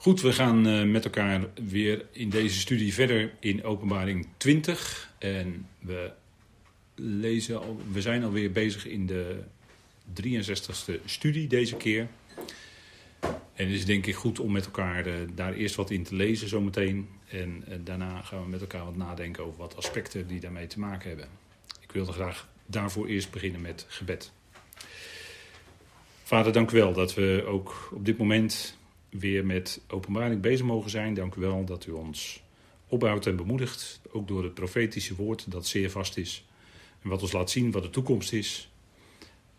Goed, we gaan eh, met elkaar weer in deze studie verder in Openbaring 20. En we, lezen al, we zijn alweer bezig in de 63ste studie deze keer. En het is denk ik goed om met elkaar uh, daar eerst wat in te lezen zometeen. En uh, daarna gaan we met elkaar wat nadenken over wat aspecten die daarmee te maken hebben. Ik wilde graag daarvoor eerst beginnen met gebed. Vader, dank u wel dat we ook op dit moment weer met openbaring bezig mogen zijn. Dank u wel dat u ons opbouwt en bemoedigt. Ook door het profetische woord dat zeer vast is. En wat ons laat zien wat de toekomst is.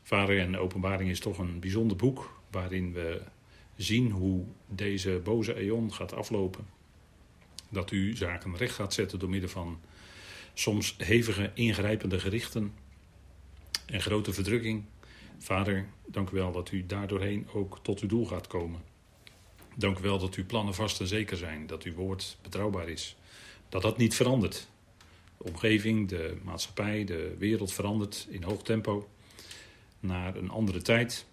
Vader, en openbaring is toch een bijzonder boek waarin we zien hoe deze boze eon gaat aflopen. Dat u zaken recht gaat zetten door middel van soms hevige ingrijpende gerichten en grote verdrukking. Vader, dank u wel dat u daardoorheen ook tot uw doel gaat komen. Dank u wel dat uw plannen vast en zeker zijn, dat uw woord betrouwbaar is. Dat dat niet verandert. De omgeving, de maatschappij, de wereld verandert in hoog tempo naar een andere tijd.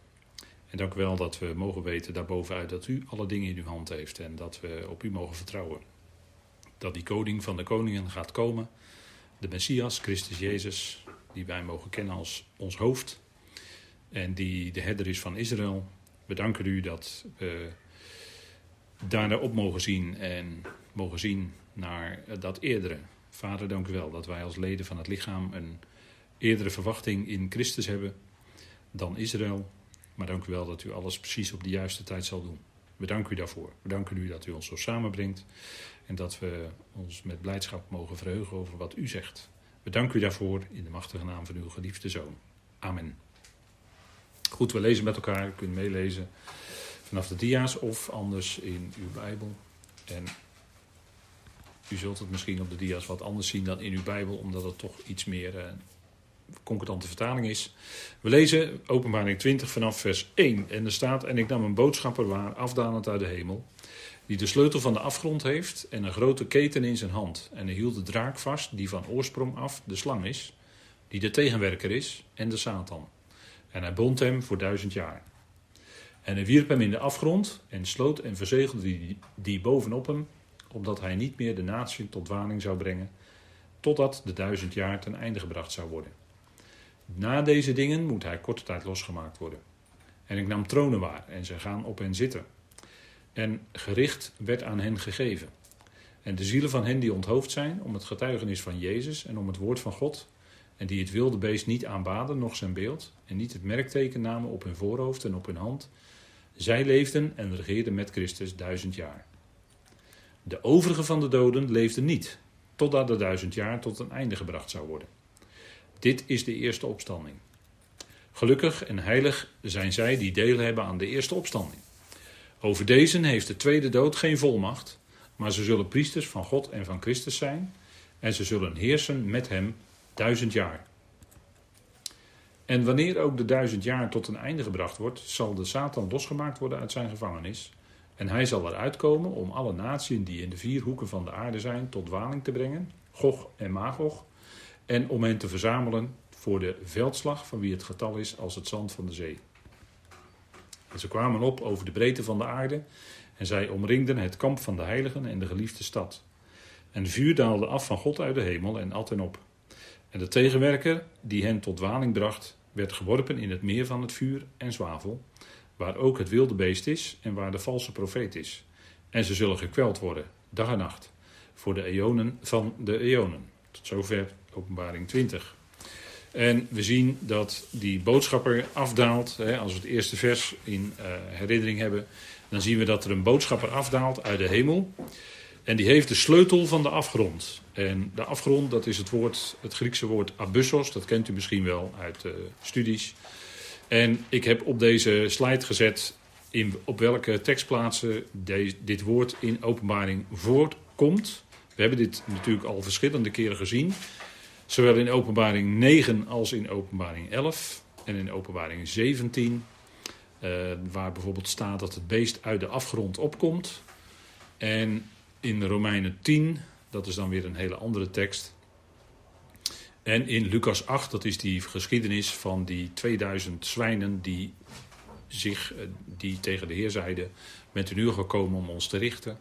En dank u wel dat we mogen weten daarbovenuit dat u alle dingen in uw hand heeft en dat we op u mogen vertrouwen. Dat die koning van de koningen gaat komen, de Messias, Christus Jezus, die wij mogen kennen als ons hoofd en die de herder is van Israël. We danken u dat we daarna op mogen zien en mogen zien naar dat eerdere. Vader, dank u wel dat wij als leden van het lichaam een eerdere verwachting in Christus hebben dan Israël. Maar dank u wel dat u alles precies op de juiste tijd zal doen. We danken u daarvoor. We danken u dat u ons zo samenbrengt en dat we ons met blijdschap mogen verheugen over wat u zegt. We danken u daarvoor in de machtige naam van uw geliefde zoon. Amen. Goed, we lezen met elkaar. U kunt meelezen vanaf de dia's of anders in uw Bijbel. En u zult het misschien op de dia's wat anders zien dan in uw Bijbel, omdat het toch iets meer uh, concordante vertaling is. We lezen Openbaring 20 vanaf vers 1. En er staat: En ik nam een boodschapper waar, afdalend uit de hemel, die de sleutel van de afgrond heeft en een grote keten in zijn hand. En hij hield de draak vast, die van oorsprong af de slang is, die de tegenwerker is en de Satan. En hij bond hem voor duizend jaar. En hij wierp hem in de afgrond en sloot en verzegelde die, bovenop hem, opdat hij niet meer de natie tot dwaling zou brengen, totdat de duizend jaar ten einde gebracht zou worden. Na deze dingen moet hij korte tijd losgemaakt worden. En ik nam tronen waar en zij gaan op hen zitten. En gericht werd aan hen gegeven. En de zielen van hen die onthoofd zijn om het getuigenis van Jezus en om het woord van God, en die het wilde beest niet aanbaden, noch zijn beeld, en niet het merkteken namen op hun voorhoofd en op hun hand, zij leefden en regeerden met Christus duizend jaar. De overige van de doden leefden niet, totdat de duizend jaar tot een einde gebracht zou worden. Dit is de eerste opstanding. Gelukkig en heilig zijn zij die deel hebben aan de eerste opstanding. Over deze heeft de tweede dood geen volmacht, maar ze zullen priesters van God en van Christus zijn, en ze zullen heersen met hem duizend jaar. En wanneer ook de duizend jaar tot een einde gebracht wordt, zal de Satan losgemaakt worden uit zijn gevangenis. En hij zal eruit komen om alle naties die in de vier hoeken van de aarde zijn tot dwaling te brengen, Gog en Magog, en om hen te verzamelen voor de veldslag van wie het getal is als het zand van de zee. En ze kwamen op over de breedte van de aarde en zij omringden het kamp van de heiligen en de geliefde stad. En vuur daalde af van God uit de hemel en at hen op. En de tegenwerker die hen tot dwaling bracht, werd geworpen in het meer van het vuur en zwavel, waar ook het wilde beest is en waar de valse profeet is. En ze zullen gekweld worden, dag en nacht, voor de eonen van de eonen. Tot zover openbaring 20. En we zien dat die boodschapper afdaalt. Hè, als we het eerste vers in uh, herinnering hebben, dan zien we dat er een boodschapper afdaalt uit de hemel. En die heeft de sleutel van de afgrond. En de afgrond, dat is het, woord, het Griekse woord abyssos. Dat kent u misschien wel uit uh, studies. En ik heb op deze slide gezet in, op welke tekstplaatsen de, dit woord in openbaring voorkomt. We hebben dit natuurlijk al verschillende keren gezien. Zowel in openbaring 9 als in openbaring 11 en in openbaring 17. Uh, waar bijvoorbeeld staat dat het beest uit de afgrond opkomt. En in Romeinen 10, dat is dan weer een hele andere tekst. En in Lucas 8, dat is die geschiedenis van die 2000 zwijnen die zich, die tegen de Heer zeiden: Bent u nu gekomen om ons te richten?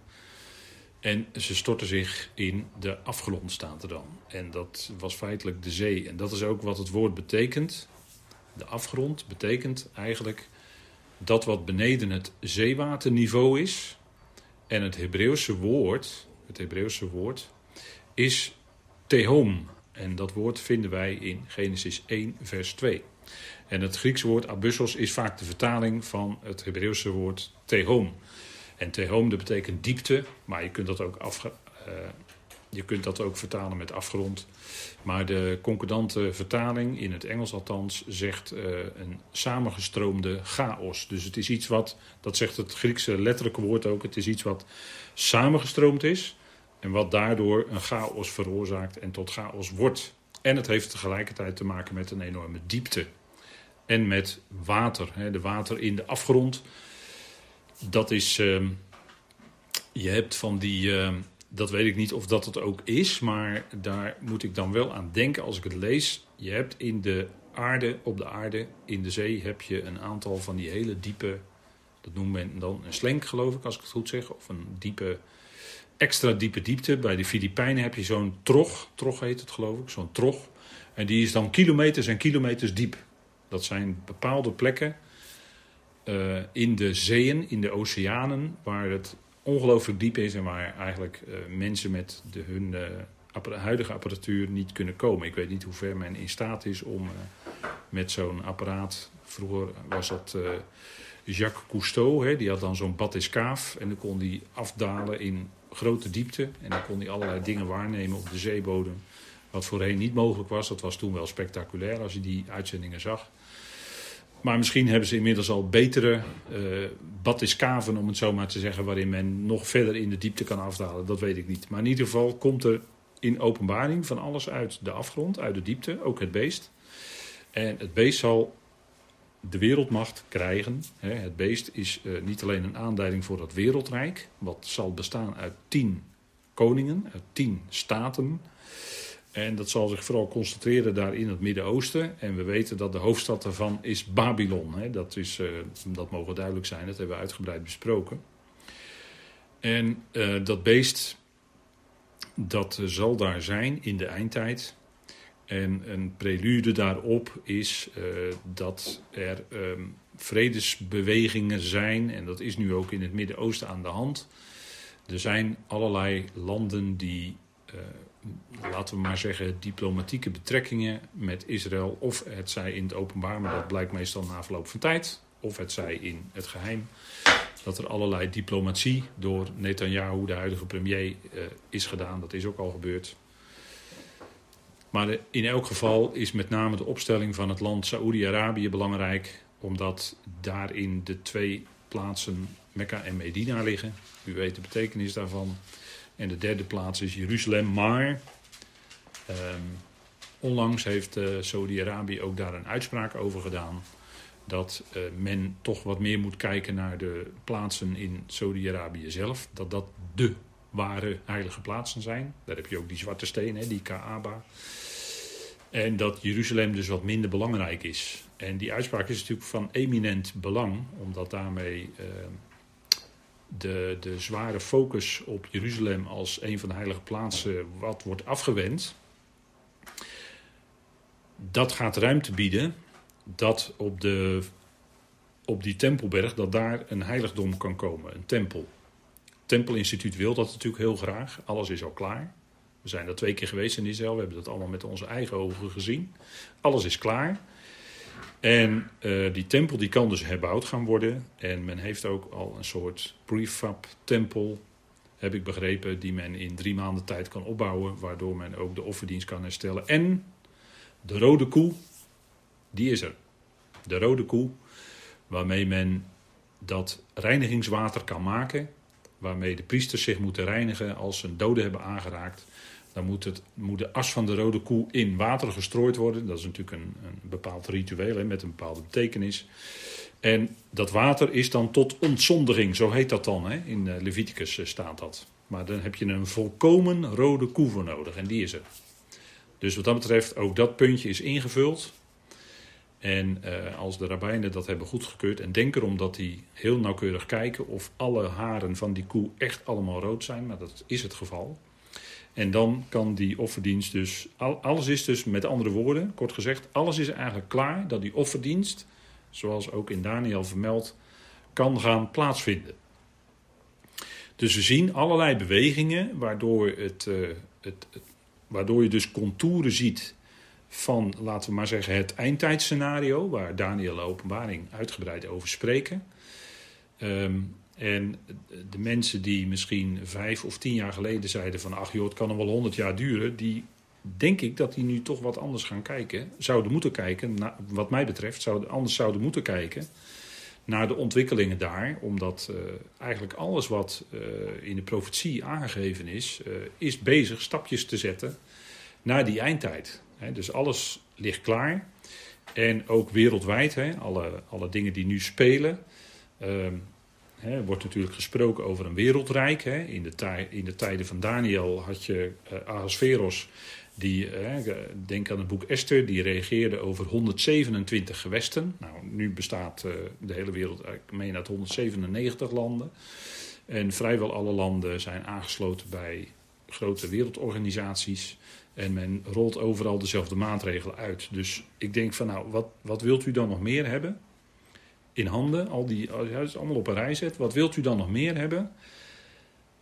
En ze stortten zich in de afgrond, staat er dan. En dat was feitelijk de zee. En dat is ook wat het woord betekent. De afgrond betekent eigenlijk dat wat beneden het zeewaterniveau is. En het Hebreeuwse woord, het Hebreeuwse woord is tehom. En dat woord vinden wij in Genesis 1, vers 2. En het Griekse woord abyssos is vaak de vertaling van het Hebreeuwse woord tehom. En tehom dat betekent diepte, maar je kunt dat ook, afge, uh, je kunt dat ook vertalen met afgrond. Maar de concordante vertaling, in het Engels althans, zegt uh, een samengestroomde chaos. Dus het is iets wat, dat zegt het Griekse letterlijke woord ook, het is iets wat samengestroomd is. En wat daardoor een chaos veroorzaakt en tot chaos wordt. En het heeft tegelijkertijd te maken met een enorme diepte. En met water. Hè, de water in de afgrond. Dat is. Uh, je hebt van die. Uh, dat weet ik niet of dat het ook is. Maar daar moet ik dan wel aan denken als ik het lees. Je hebt in de aarde, op de aarde, in de zee, heb je een aantal van die hele diepe. Dat noemt men dan een slenk, geloof ik, als ik het goed zeg. Of een diepe extra diepe diepte. Bij de Filipijnen heb je zo'n trog, trog heet het geloof ik, zo'n trog. En die is dan kilometers en kilometers diep. Dat zijn bepaalde plekken uh, in de zeeën, in de oceanen, waar het ongelooflijk diep is en waar eigenlijk uh, mensen met de, hun uh, huidige apparatuur niet kunnen komen. Ik weet niet hoe ver men in staat is om met zo'n apparaat. Vroeger was dat Jacques Cousteau, hè, die had dan zo'n batiscaaf en dan kon die afdalen in grote diepte. En dan kon hij allerlei dingen waarnemen op de zeebodem. Wat voorheen niet mogelijk was. Dat was toen wel spectaculair als je die uitzendingen zag. Maar misschien hebben ze inmiddels al betere uh, om het zo maar te zeggen, waarin men nog verder in de diepte kan afdalen. Dat weet ik niet. Maar in ieder geval komt er in openbaring van alles uit de afgrond, uit de diepte, ook het beest. En het beest zal de wereldmacht krijgen. Het beest is eh, niet alleen een aanduiding voor dat wereldrijk, wat zal bestaan uit tien koningen, uit tien staten. En dat zal zich vooral concentreren daar in het Midden-Oosten. En we weten dat de hoofdstad daarvan is Babylon. Dat, is, eh, dat mogen duidelijk zijn, dat hebben we uitgebreid besproken. En uh, dat beest, dat zal daar zijn in de eindtijd. En een prelude daarop is dat er um, vredesbewegingen zijn, en dat is nu ook in het Midden-Oosten aan de hand. Er zijn allerlei landen die, laten we maar zeggen, diplomatieke betrekkingen met Israël, of het zij in het openbaar, maar dat blijkt meestal na verloop van tijd, of het zij in het geheim, dat er allerlei diplomatie door Netanyahu, de huidige premier, uh, is gedaan. Dat is ook al gebeurd. Maar in elk geval is met name de opstelling van het land Saoedi-Arabië belangrijk, omdat daarin de twee plaatsen Mekka en Medina liggen. U weet de betekenis daarvan. En de derde plaats is Jeruzalem. Maar um, onlangs heeft uh, Saudi-Arabië ook daar een uitspraak over gedaan. Dat uh, men toch wat meer moet kijken naar de plaatsen in Saudi-Arabië zelf. Dat dat de ware heilige plaatsen zijn. Daar heb je ook die zwarte stenen, die Kaaba. En dat Jeruzalem dus wat minder belangrijk is. En die uitspraak is natuurlijk van eminent belang, omdat daarmee uh, de, de zware focus op Jeruzalem als een van de heilige plaatsen wat wordt afgewend. Dat gaat ruimte bieden dat op, de, op die tempelberg dat daar een heiligdom kan komen, een tempel. Tempelinstituut wil dat natuurlijk heel graag. Alles is al klaar. We zijn er twee keer geweest in Israël. We hebben dat allemaal met onze eigen ogen gezien. Alles is klaar. En uh, die tempel die kan dus herbouwd gaan worden. En men heeft ook al een soort prefab tempel, heb ik begrepen, die men in drie maanden tijd kan opbouwen. Waardoor men ook de offerdienst kan herstellen. En de rode koe, die is er. De rode koe, waarmee men dat reinigingswater kan maken waarmee de priesters zich moeten reinigen als ze een dode hebben aangeraakt. Dan moet, het, moet de as van de rode koe in water gestrooid worden. Dat is natuurlijk een, een bepaald ritueel hè, met een bepaalde betekenis. En dat water is dan tot ontzondiging, zo heet dat dan. Hè? In eh, Leviticus eh, staat dat. Maar dan heb je een volkomen rode koe voor nodig en die is er. Dus wat dat betreft, ook dat puntje is ingevuld. En uh, als de rabbijnen dat hebben goedgekeurd en denken erom dat die heel nauwkeurig kijken of alle haren van die koe echt allemaal rood zijn, maar dat is het geval. En dan kan die offerdienst dus, alles is dus met andere woorden, kort gezegd, alles is eigenlijk klaar dat die offerdienst, zoals ook in Daniel vermeld, kan gaan plaatsvinden. Dus we zien allerlei bewegingen waardoor, het, uh, het, het, waardoor je dus contouren ziet van, laten we maar zeggen, het eindtijdscenario, waar Daniel de openbaring uitgebreid over spreken. Um, en de mensen die misschien vijf of tien jaar geleden zeiden van ach joh, het kan nog wel honderd jaar duren, die denk ik dat die nu toch wat anders gaan kijken. Zouden moeten kijken, wat mij betreft, zouden, anders zouden moeten kijken naar de ontwikkelingen daar. Omdat uh, eigenlijk alles wat uh, in de profetie aangegeven is, uh, is bezig stapjes te zetten naar die eindtijd. Dus alles ligt klaar. En ook wereldwijd, alle, alle dingen die nu spelen. Er wordt natuurlijk gesproken over een wereldrijk. In, de in de tijden van Daniel had je uh, Ahasveros, die, denk aan het boek Esther, die reageerde over 127 gewesten. Nou, nu bestaat uh, de hele wereld, ik meen uit 197 landen. En vrijwel alle landen zijn aangesloten bij grote wereldorganisaties. En men rolt overal dezelfde maatregelen uit. Dus ik denk van nou, wat, wat wilt u dan nog meer hebben? In handen, al die, als het allemaal op een rij zet, wat wilt u dan nog meer hebben?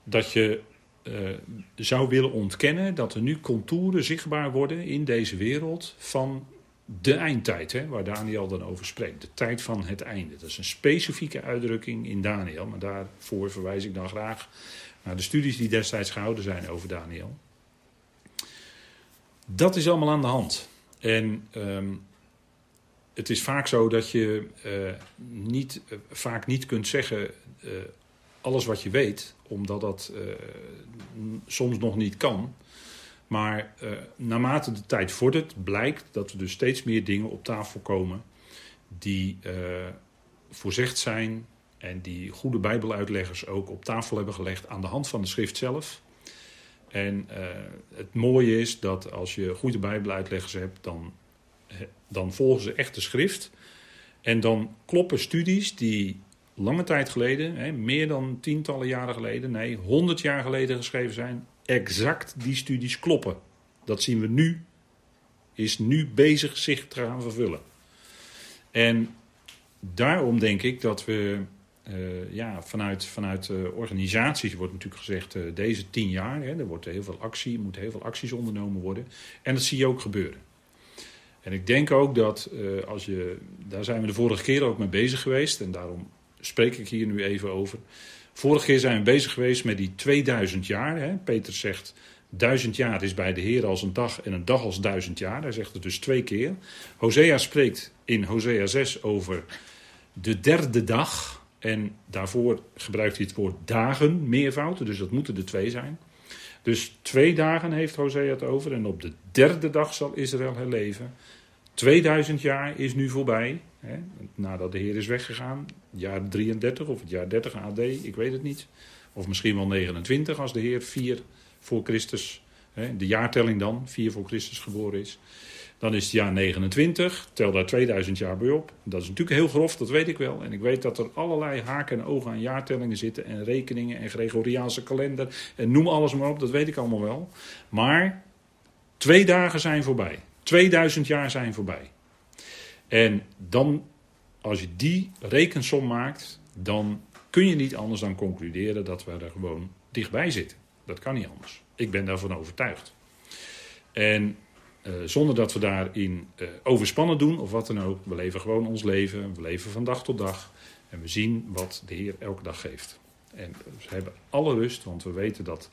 Dat je uh, zou willen ontkennen dat er nu contouren zichtbaar worden in deze wereld van de eindtijd, hè, waar Daniel dan over spreekt. De tijd van het einde. Dat is een specifieke uitdrukking in Daniel, maar daarvoor verwijs ik dan graag naar de studies die destijds gehouden zijn over Daniel. Dat is allemaal aan de hand. En um, het is vaak zo dat je uh, niet, uh, vaak niet kunt zeggen uh, alles wat je weet, omdat dat soms nog niet kan. Maar naarmate de tijd vordert, blijkt dat er dus steeds meer dingen op tafel komen die voorzegd zijn en die goede Bijbeluitleggers ook op tafel hebben gelegd aan de hand van de schrift zelf. En het mooie is dat als je goede Bijbeluitleggers hebt, dan dan volgen ze echt de schrift. En dan kloppen studies die lange tijd geleden, hè, meer dan tientallen jaren geleden, nee, honderd jaar geleden geschreven zijn, exact die studies kloppen. Dat zien we nu, is nu bezig zich te gaan vervullen. En daarom denk ik dat we uh, ja, vanuit, vanuit uh, organisaties wordt natuurlijk gezegd, uh, deze tien jaar, hè, er wordt heel veel actie, moeten heel veel acties ondernomen worden. En dat zie je ook gebeuren. En ik denk ook dat uh, als je, daar zijn we de vorige keer ook mee bezig geweest en daarom spreek ik hier nu even over. Vorige keer zijn we bezig geweest met die 2000 jaar. Hè. Peter zegt, duizend jaar is bij de Heer als een dag en een dag als duizend jaar. Hij zegt het dus twee keer. Hosea spreekt in Hosea 6 over de derde dag. En daarvoor gebruikt hij het woord dagen, meervoud. Dus dat moeten er twee zijn. Dus twee dagen heeft Hosea het over. En op de derde dag zal Israël herleven. 2000 jaar is nu voorbij. Hè, nadat de Heer is weggegaan. Jaar 33 of het jaar 30 AD, ik weet het niet. Of misschien wel 29 als de Heer 4 voor Christus, hè, de jaartelling dan, 4 voor Christus geboren is. Dan is het jaar 29, tel daar 2000 jaar bij op. Dat is natuurlijk heel grof, dat weet ik wel. En ik weet dat er allerlei haken en ogen aan jaartellingen zitten en rekeningen en Gregoriaanse kalender. En noem alles maar op, dat weet ik allemaal wel. Maar twee dagen zijn voorbij. 2000 jaar zijn voorbij. En dan, als je die rekensom maakt, dan kun je niet anders dan concluderen dat we er gewoon dichtbij zitten. Dat kan niet anders. Ik ben daarvan overtuigd. En uh, zonder dat we daarin uh, overspannen doen of wat dan ook. We leven gewoon ons leven. We leven van dag tot dag. En we zien wat de Heer elke dag geeft. En we hebben alle rust, want we weten dat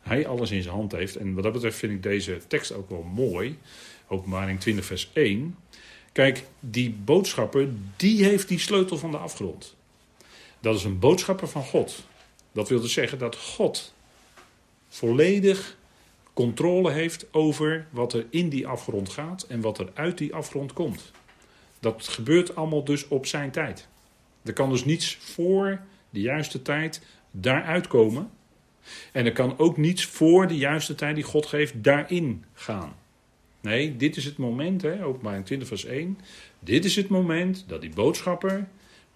Hij alles in zijn hand heeft. En wat dat betreft vind ik deze tekst ook wel mooi. Openbaring 20, vers 1. Kijk, die boodschapper, die heeft die sleutel van de afgrond. Dat is een boodschapper van God. Dat wil dus zeggen dat God volledig controle heeft over wat er in die afgrond gaat en wat er uit die afgrond komt. Dat gebeurt allemaal dus op zijn tijd. Er kan dus niets voor de juiste tijd daaruit komen. En er kan ook niets voor de juiste tijd die God geeft daarin gaan. Nee, dit is het moment, hè, openbaring 20 vers 1. Dit is het moment dat die boodschapper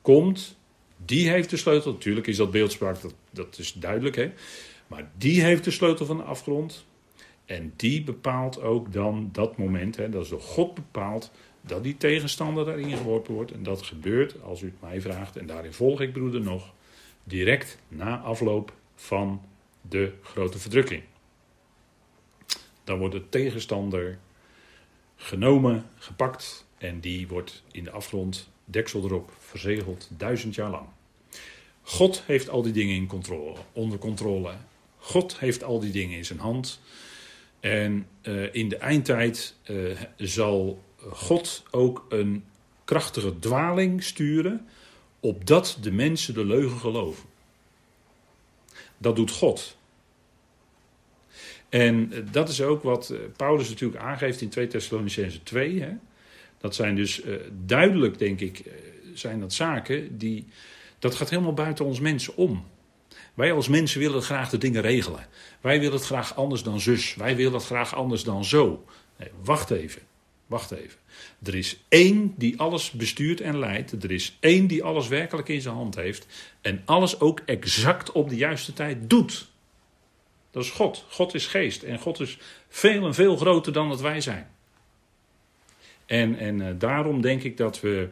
komt. Die heeft de sleutel. Natuurlijk is dat beeldspraak, dat, dat is duidelijk. Hè? Maar die heeft de sleutel van de afgrond. En die bepaalt ook dan dat moment, hè, dat is door God bepaald, dat die tegenstander daarin geworpen wordt. En dat gebeurt, als u het mij vraagt, en daarin volg ik broeder nog, direct na afloop van de grote verdrukking. Dan wordt de tegenstander genomen, gepakt en die wordt in de afgrond, deksel erop, verzegeld, duizend jaar lang. God heeft al die dingen in controle, onder controle. God heeft al die dingen in zijn hand. En uh, in de eindtijd uh, zal God ook een krachtige dwaling sturen, opdat de mensen de leugen geloven. Dat doet God. En uh, dat is ook wat Paulus natuurlijk aangeeft in 2 Thessalonicense 2. Hè? Dat zijn dus duidelijk, denk ik, zijn dat zaken die. Dat gaat helemaal buiten ons mensen om. Wij als mensen willen graag de dingen regelen. Wij willen het graag anders dan zus. Wij willen het graag anders dan zo. Nee, wacht even. Wacht even. Er is één die alles bestuurt en leidt. Er is één die alles werkelijk in zijn hand heeft. En alles ook exact op de juiste tijd doet. Dat is God. God is geest. En God is veel en veel groter dan dat wij zijn. En, en uh, daarom denk ik dat we,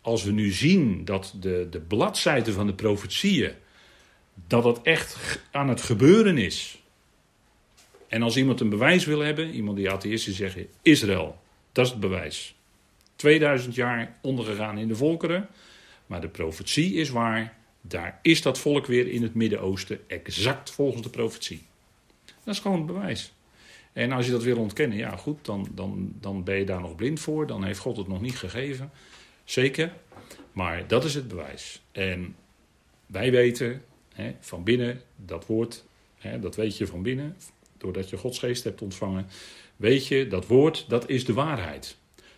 als we nu zien dat de, de bladzijden van de profetieën dat het echt aan het gebeuren is. En als iemand een bewijs wil hebben, iemand die atheïsten zeggen: Israël, dat is het bewijs. 2000 jaar ondergegaan in de volkeren, maar de profetie is waar. Daar is dat volk weer in het Midden-Oosten, exact volgens de profetie. Dat is gewoon het bewijs. En als je dat wil ontkennen, ja goed, dan, dan, dan ben je daar nog blind voor. Dan heeft God het nog niet gegeven. Zeker. Maar dat is het bewijs. En wij weten, Hè, van binnen, dat woord, hè, dat weet je van binnen, doordat je Gods geest hebt ontvangen, weet je, dat woord, dat is de waarheid.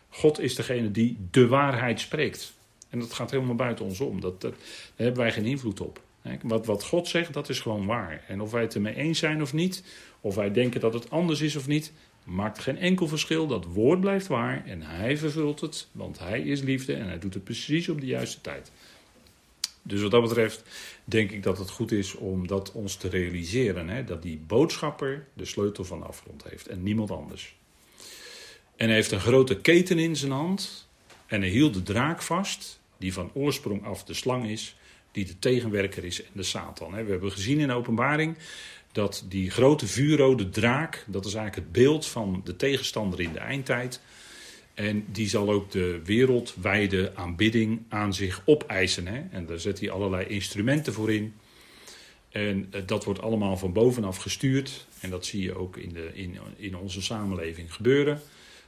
God is degene die de waarheid spreekt. En dat gaat helemaal buiten ons om. Dat, dat, daar hebben wij geen invloed op. Wat, wat God zegt, dat is gewoon waar. En of wij het ermee eens zijn of niet, of wij denken dat het anders is of niet, maakt geen enkel verschil. Dat woord blijft waar en hij vervult het, want hij is liefde en hij doet het precies op de juiste tijd. Dus wat dat betreft denk ik dat het goed is om dat ons te realiseren. Hè? Dat die boodschapper de sleutel van de afgrond heeft en niemand anders. En hij heeft een grote keten in zijn hand. En hij hield de draak vast, die van oorsprong af de slang is, die de tegenwerker is en de Satan. We hebben gezien in de openbaring dat die grote vuurrode draak, dat is eigenlijk het beeld van de tegenstander in de eindtijd, en die zal ook de wereldwijde aanbidding aan zich opeisen. Hè? En daar zet hij allerlei instrumenten voor in. En eh, dat wordt allemaal van bovenaf gestuurd. En dat zie je ook in, de, in, in onze samenleving gebeuren.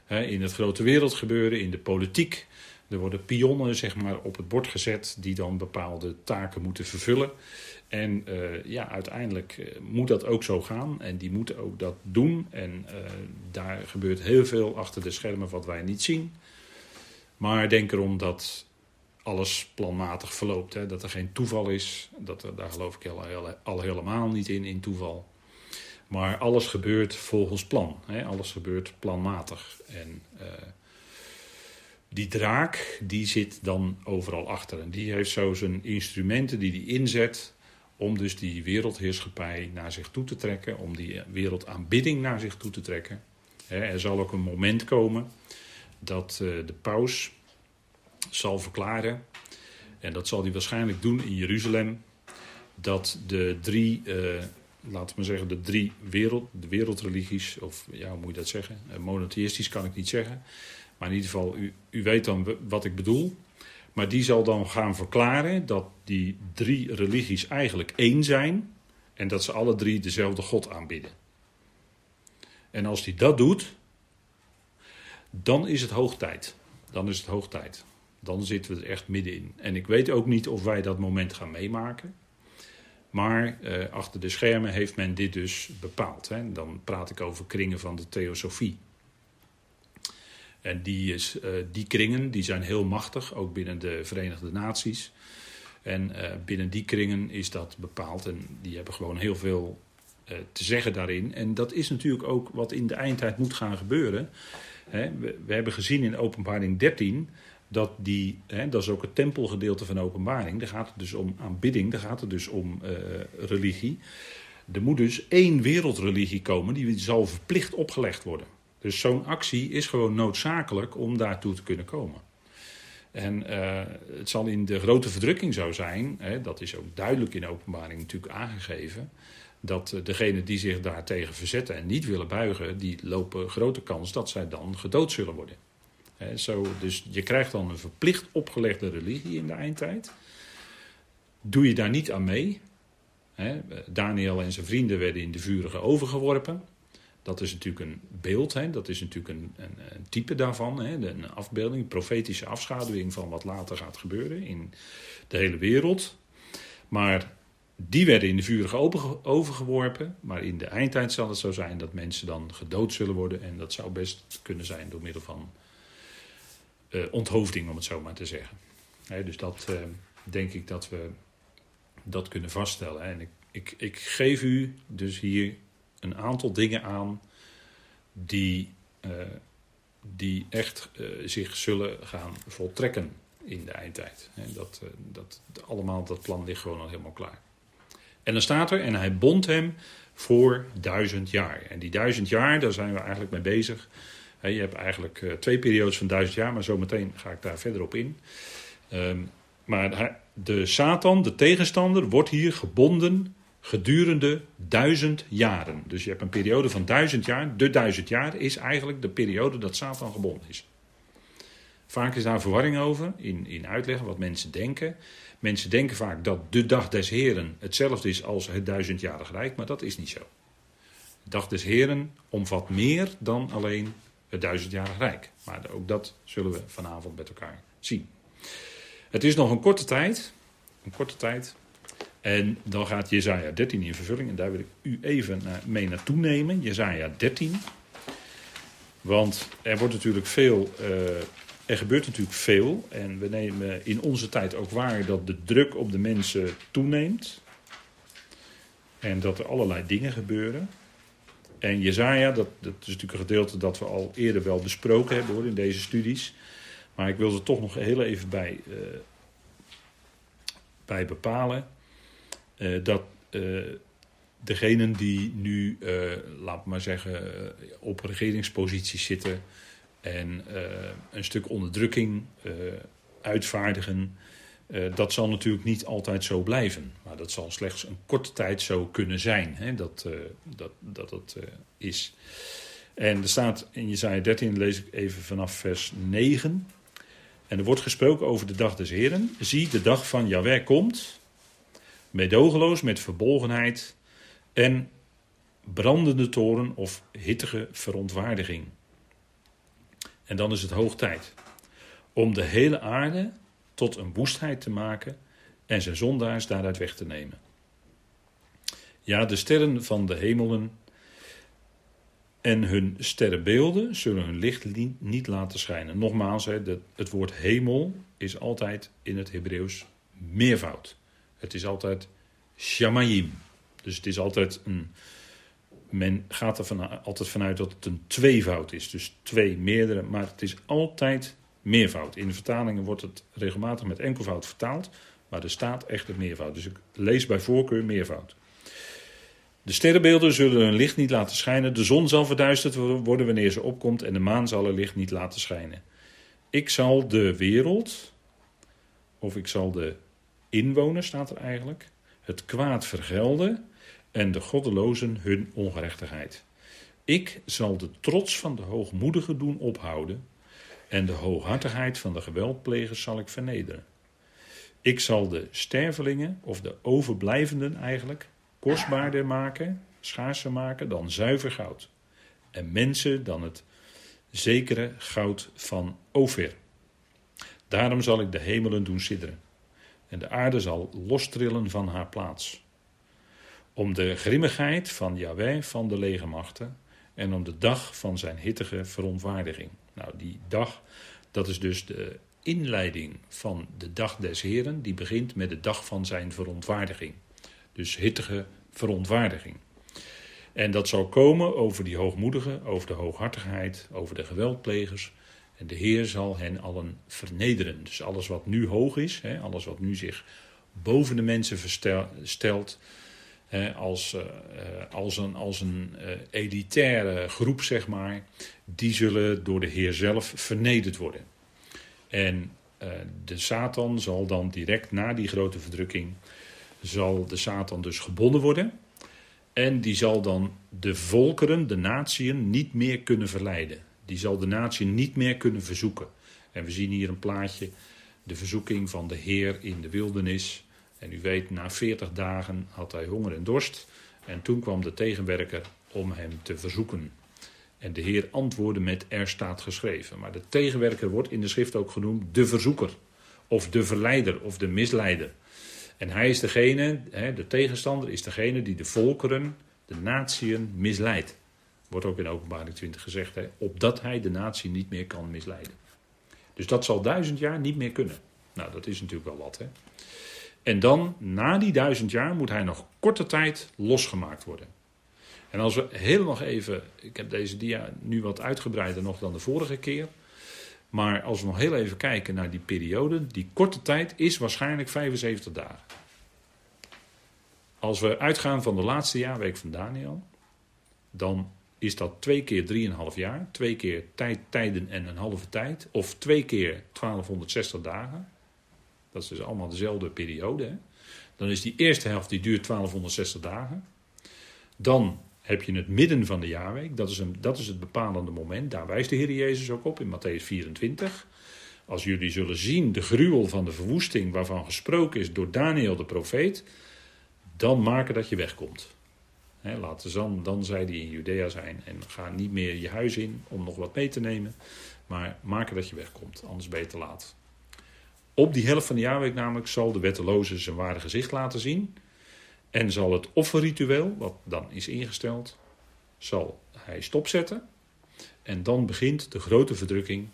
Hè? In het grote wereld gebeuren, in de politiek. Er worden pionnen zeg maar, op het bord gezet die dan bepaalde taken moeten vervullen. En uh, ja, uiteindelijk uh, moet dat ook zo gaan. En die moeten ook dat doen. En uh, daar gebeurt heel veel achter de schermen wat wij niet zien. Maar denk erom dat alles planmatig verloopt. Hè? Dat er geen toeval is. Dat er, daar geloof ik al, al, helemaal niet in, in toeval. Maar alles gebeurt volgens plan. Hè? Alles gebeurt planmatig. En die draak, die zit dan overal achter. En die heeft zo zijn instrumenten die hij inzet om dus die wereldheerschappij naar zich toe te trekken, om die wereldaanbidding naar zich toe te trekken. Er zal ook een moment komen dat eh, de paus zal verklaren, en dat zal hij waarschijnlijk doen in Jeruzalem, dat de drie, uh, laten we zeggen, de drie wereld, de wereldreligies, of ja, hoe moet je dat zeggen? Eh, monotheïstisch kan ik niet zeggen. Maar in ieder geval, u, u weet dan wat ik bedoel. Maar die zal dan gaan verklaren dat die drie religies eigenlijk één zijn en dat ze alle drie dezelfde God aanbidden. En als hij dat doet, dan is het hoog tijd. Dan is het hoog tijd. Dan zitten we er echt middenin. En ik weet ook niet of wij dat moment gaan meemaken. Maar eh, achter de schermen heeft men dit dus bepaald. Hè. Dan praat ik over kringen van de theosofie. En die, is, uh, die kringen die zijn heel machtig, ook binnen de Verenigde Naties. En uh, binnen die kringen is dat bepaald. En die hebben gewoon heel veel te zeggen daarin. En dat is natuurlijk ook wat in de eindtijd moet gaan gebeuren. we, we, hebben gezien in openbaring 13 dat die, dat is ook het tempelgedeelte van openbaring, daar gaat het dus om aanbidding, daar gaat het dus om religie. Er moet dus één wereldreligie komen, die zal verplicht opgelegd worden. Dus zo'n actie is gewoon noodzakelijk om daartoe te kunnen komen. En uh, het zal in de grote verdrukking zo zijn, hè, dat is ook duidelijk in de openbaring natuurlijk aangegeven, dat uh, degenen die zich daartegen verzetten en niet willen buigen, die lopen grote kans dat zij dan gedood zullen worden. Hè, zo, dus je krijgt dan een verplicht opgelegde religie in de eindtijd. Doe je daar niet aan mee? Hè, Daniel en zijn vrienden werden in de vurige overgeworpen. Dat is natuurlijk een beeld, hè? dat is natuurlijk een, een, type daarvan. Hè? Een afbeelding, een profetische afschaduwing van wat later gaat gebeuren in de hele wereld. Maar die werden in de vurige overgeworpen. Maar in de eindtijd zal het zo zijn dat mensen dan gedood zullen worden. En dat zou best kunnen zijn door middel van uh, onthoofding, om het zo maar te zeggen. dus dat uh, denk ik dat we dat kunnen vaststellen. En ik, ik, ik geef u dus hier een aantal dingen aan die, uh, die echt uh, zich zullen gaan voltrekken in de eindtijd. En dat, uh, dat, allemaal, dat plan ligt gewoon al helemaal klaar. En dan staat er, en hij bond hem voor duizend jaar. En die duizend jaar, daar zijn we eigenlijk mee bezig. Je hebt eigenlijk twee periodes van duizend jaar, maar zometeen ga ik daar verder op in. Um, maar de Satan, de tegenstander, wordt hier gebonden gedurende duizend jaren. Dus je hebt een periode van duizend jaar. De duizend jaar is eigenlijk de periode dat Satan gebonden is. Vaak is daar verwarring over in, in uitleggen wat mensen denken. Mensen denken vaak dat de dag des Heren hetzelfde is als het duizendjarig rijk, maar dat is niet zo. De dag des Heren omvat meer dan alleen het duizendjarig rijk. Maar ook dat zullen we vanavond met elkaar zien. Het is nog een korte tijd, een korte tijd en dan gaat Jezaja 13 in vervulling. En daar wil ik u even mee naartoe nemen. Jezaja 13. Want er wordt natuurlijk veel. Uh, er gebeurt natuurlijk veel. En we nemen in onze tijd ook waar dat de druk op de mensen toeneemt. En dat er allerlei dingen gebeuren. En Jezaja, dat, dat is natuurlijk een gedeelte dat we al eerder wel besproken hebben hoor, in deze studies. Maar ik wil er toch nog heel even bij, uh, bij bepalen. Eh, dat uh, degenen die nu, uh, laat maar zeggen, op regeringsposities zitten en een stuk onderdrukking uitvaardigen, dat zal natuurlijk niet altijd zo blijven. Maar dat zal slechts een korte tijd zo kunnen zijn, hè, dat, dat, dat het is. En er staat in Jezaja 13, lees ik even vanaf vers 9. En er wordt gesproken over de dag des Heren. Zie, de dag van Jahweh komt meedogenloos met verbolgenheid en brandende toren of hittige verontwaardiging. En dan is het hoog tijd om de hele aarde tot een woestheid te maken en zijn zondaars daaruit weg te nemen. Ja, de sterren van de hemelen en hun sterrenbeelden zullen hun licht niet laten schijnen. Nogmaals, het woord hemel is altijd in het Hebreeuws meervoud. Het is altijd shamayim. Dus het is altijd een. Men gaat er van, altijd vanuit dat het een tweevoud is. Dus twee, meerdere. Maar het is altijd meervoud. In de vertalingen wordt het regelmatig met enkelvoud vertaald. Maar er staat echt een meervoud. Dus ik lees bij voorkeur meervoud. De sterrenbeelden zullen hun licht niet laten schijnen. De zon zal verduisterd worden wanneer ze opkomt. En de maan zal haar licht niet laten schijnen. Ik zal de wereld. Of ik zal de inwoners, staat er eigenlijk, het kwaad vergelden en de goddelozen hun ongerechtigheid. Ik zal de trots van de hoogmoedigen doen ophouden en de hooghartigheid van de geweldplegers zal ik vernederen. Ik zal de stervelingen, of de overblijvenden eigenlijk, kostbaarder maken, schaarser maken dan zuiver goud. En mensen dan het zekere goud van Ophir. Daarom zal ik de hemelen doen sidderen en de aarde zal lostrillen van haar plaats. Om de grimmigheid van Yahweh van de legermachten en om de dag van zijn hittige verontwaardiging. Nou, die dag, dat is dus de inleiding van de dag des Heren, die begint met de dag van zijn verontwaardiging. Dus hittige verontwaardiging. En dat zal komen over die hoogmoedigen, over de hooghartigheid, over de geweldplegers. En de Heer zal hen allen vernederen. Dus alles wat nu hoog is, hè, alles wat nu zich boven de mensen stelt, hè, als, uh, als een, als een uh, elitaire groep, zeg maar, die zullen door de Heer zelf vernederd worden. En de Satan zal dan direct na die grote verdrukking, zal de Satan dus gebonden worden. En die zal dan de volkeren, de natieën, niet meer kunnen verleiden. Die zal de natie niet meer kunnen verzoeken. En we zien hier een plaatje, de verzoeking van de Heer in de wildernis. En u weet, na 40 dagen had hij honger en dorst. En toen kwam de tegenwerker om hem te verzoeken. En de Heer antwoordde met er staat geschreven. Maar de tegenwerker wordt in de schrift ook genoemd de verzoeker. Of de verleider of de misleider. En hij is degene, de tegenstander is degene die de volkeren, de natieën misleidt. Wordt ook in openbaring 20 gezegd, hè, opdat hij de natie niet meer kan misleiden. Dus dat zal duizend jaar niet meer kunnen. Nou, dat is natuurlijk wel wat. Hè. En dan, na die duizend jaar, moet hij nog korte tijd losgemaakt worden. En als we heel nog even, ik heb deze dia nu wat uitgebreider nog dan de vorige keer. Maar als we nog heel even kijken naar die periode, die korte tijd is waarschijnlijk 75 dagen. Als we uitgaan van de laatste jaarweek van Daniel, dan is dat twee keer 3,5 jaar, twee keer tijd, tijden en een halve tijd, of twee keer 1260 dagen. Dat is dus allemaal dezelfde periode. Hè? Dan is die eerste helft, die duurt 1260 dagen. Dan heb je het midden van de jaarweek. Dat is, een, dat is het bepalende moment. Daar wijst de Heer Jezus ook op in Matthäus 24. Als jullie zullen zien de gruwel van de verwoesting waarvan gesproken is door Daniel de profeet, dan maken dat je wegkomt. Laat de zand dan, zei hij, in Judea zijn en ga niet meer je huis in om nog wat mee te nemen, maar maken dat je wegkomt, anders ben je te laat. Op die helft van de jaarweek namelijk zal de wetteloze zijn ware gezicht laten zien. En zal het offerritueel, wat dan is ingesteld, zal hij stopzetten. En dan begint de grote verdrukking,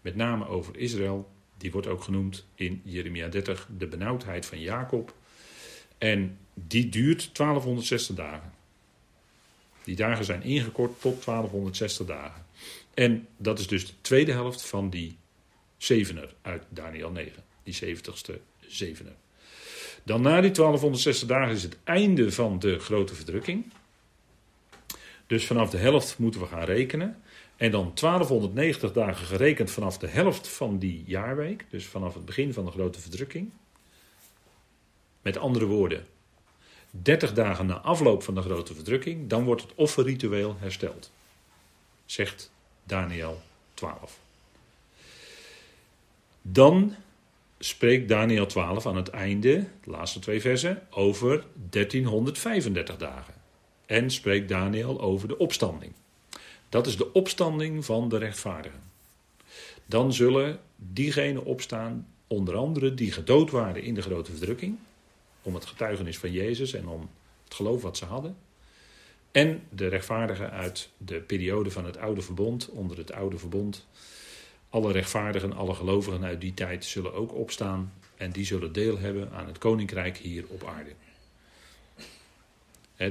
met name over Israël. Die wordt ook genoemd in Jeremia 30 de benauwdheid van Jacob. En die duurt 1260 dagen. Die dagen zijn ingekort tot 1260 dagen. En dat is dus de tweede helft van die zevener uit Daniel 9. Die zeventigste zevener. Dan na die 1260 dagen is het einde van de grote verdrukking. Dus vanaf de helft moeten we gaan rekenen. En dan 1290 dagen gerekend vanaf de helft van die jaarweek. Dus vanaf het begin van de grote verdrukking. Met andere woorden, 30 dagen na afloop van de grote verdrukking, dan wordt het offerritueel hersteld. Zegt Daniel 12. Dan spreekt Daniel 12 aan het einde, de laatste twee versen, over 1335 dagen. En spreekt Daniel over de opstanding. Dat is de opstanding van de rechtvaardigen. Dan zullen diegenen opstaan, onder andere die gedood waren in de grote verdrukking, om het getuigenis van Jezus en om het geloof wat ze hadden. En de rechtvaardigen uit de periode van het oude verbond, onder het oude verbond, alle rechtvaardigen, alle gelovigen uit die tijd zullen ook opstaan en die zullen deel hebben aan het koninkrijk hier op aarde.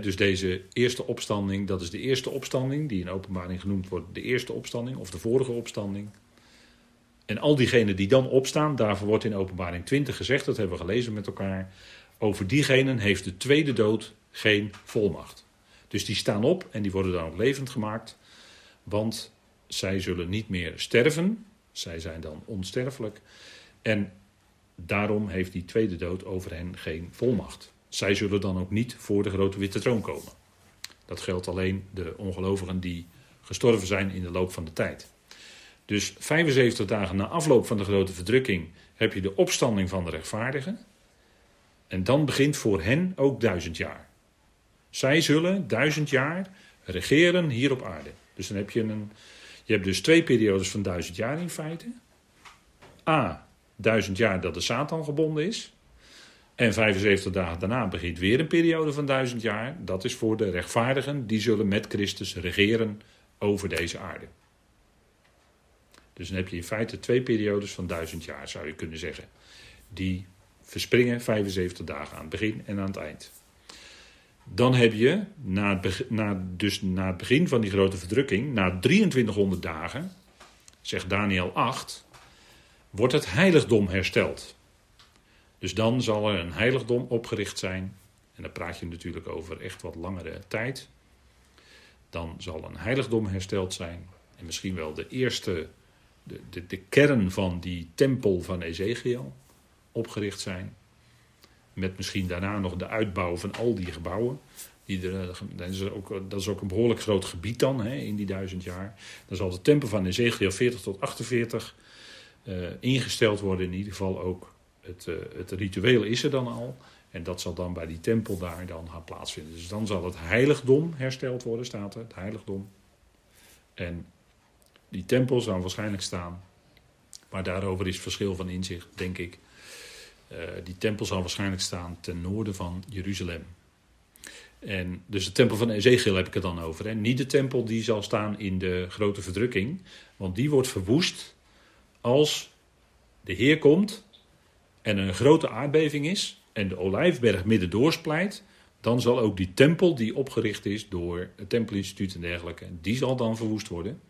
dus deze eerste opstanding, dat is de eerste opstanding die in openbaring genoemd wordt, de eerste opstanding of de vorige opstanding. En al diegenen die dan opstaan, daarvoor wordt in openbaring 20 gezegd, dat hebben we gelezen met elkaar, over diegenen heeft de tweede dood geen volmacht. Dus die staan op en die worden dan ook levend gemaakt, want zij zullen niet meer sterven, zij zijn dan onsterfelijk. En daarom heeft die tweede dood over hen geen volmacht. Zij zullen dan ook niet voor de grote witte troon komen. Dat geldt alleen de ongelovigen die gestorven zijn in de loop van de tijd. Dus 75 dagen na afloop van de grote verdrukking heb je de opstanding van de rechtvaardigen. En dan begint voor hen ook duizend jaar. Zij zullen duizend jaar regeren hier op aarde. Dus dan heb je een, je hebt dus twee periodes van duizend jaar in feite. A, duizend jaar dat de Satan gebonden is. En 75 dagen daarna begint weer een periode van duizend jaar. Dat is voor de rechtvaardigen, die zullen met Christus regeren over deze aarde. Dus dan heb je in feite twee periodes van duizend jaar, zou je kunnen zeggen. Die verspringen 75 dagen aan het begin en aan het eind. dan heb je, na het, begin, na, dus na het begin van die grote verdrukking, na 2300 dagen, zegt Daniel 8, wordt het heiligdom hersteld. Dus dan zal er een heiligdom opgericht zijn. En dan praat je natuurlijk over echt wat langere tijd. Dan zal een heiligdom hersteld zijn. En misschien wel de eerste, de, de, de kern van die tempel van Ezekiel opgericht zijn. Met misschien daarna nog de uitbouw van al die gebouwen. Die er, dat, is ook, dat is ook een behoorlijk groot gebied dan, hè, in die duizend jaar. Dan zal de tempel van Ezekiel 40 tot 48 uh, eh, ingesteld worden. In ieder geval ook het, uh, het ritueel is er dan al. En dat zal dan bij die tempel daar dan gaan plaatsvinden. Dus dan zal het heiligdom hersteld worden, staat er. Het heiligdom. En die tempel zal waarschijnlijk staan. Maar daarover is verschil van inzicht, denk ik. Uh, die tempel zal waarschijnlijk staan ten noorden van Jeruzalem. En dus de tempel van Ezekiel heb ik het dan over. Hè. Niet de tempel die zal staan in de grote verdrukking. Want die wordt verwoest als de Heer komt en een grote aardbeving is en de olijfberg midden doorsplijt, dan zal ook die tempel die opgericht is door het Tempelinstituut en dergelijke, die zal dan verwoest worden.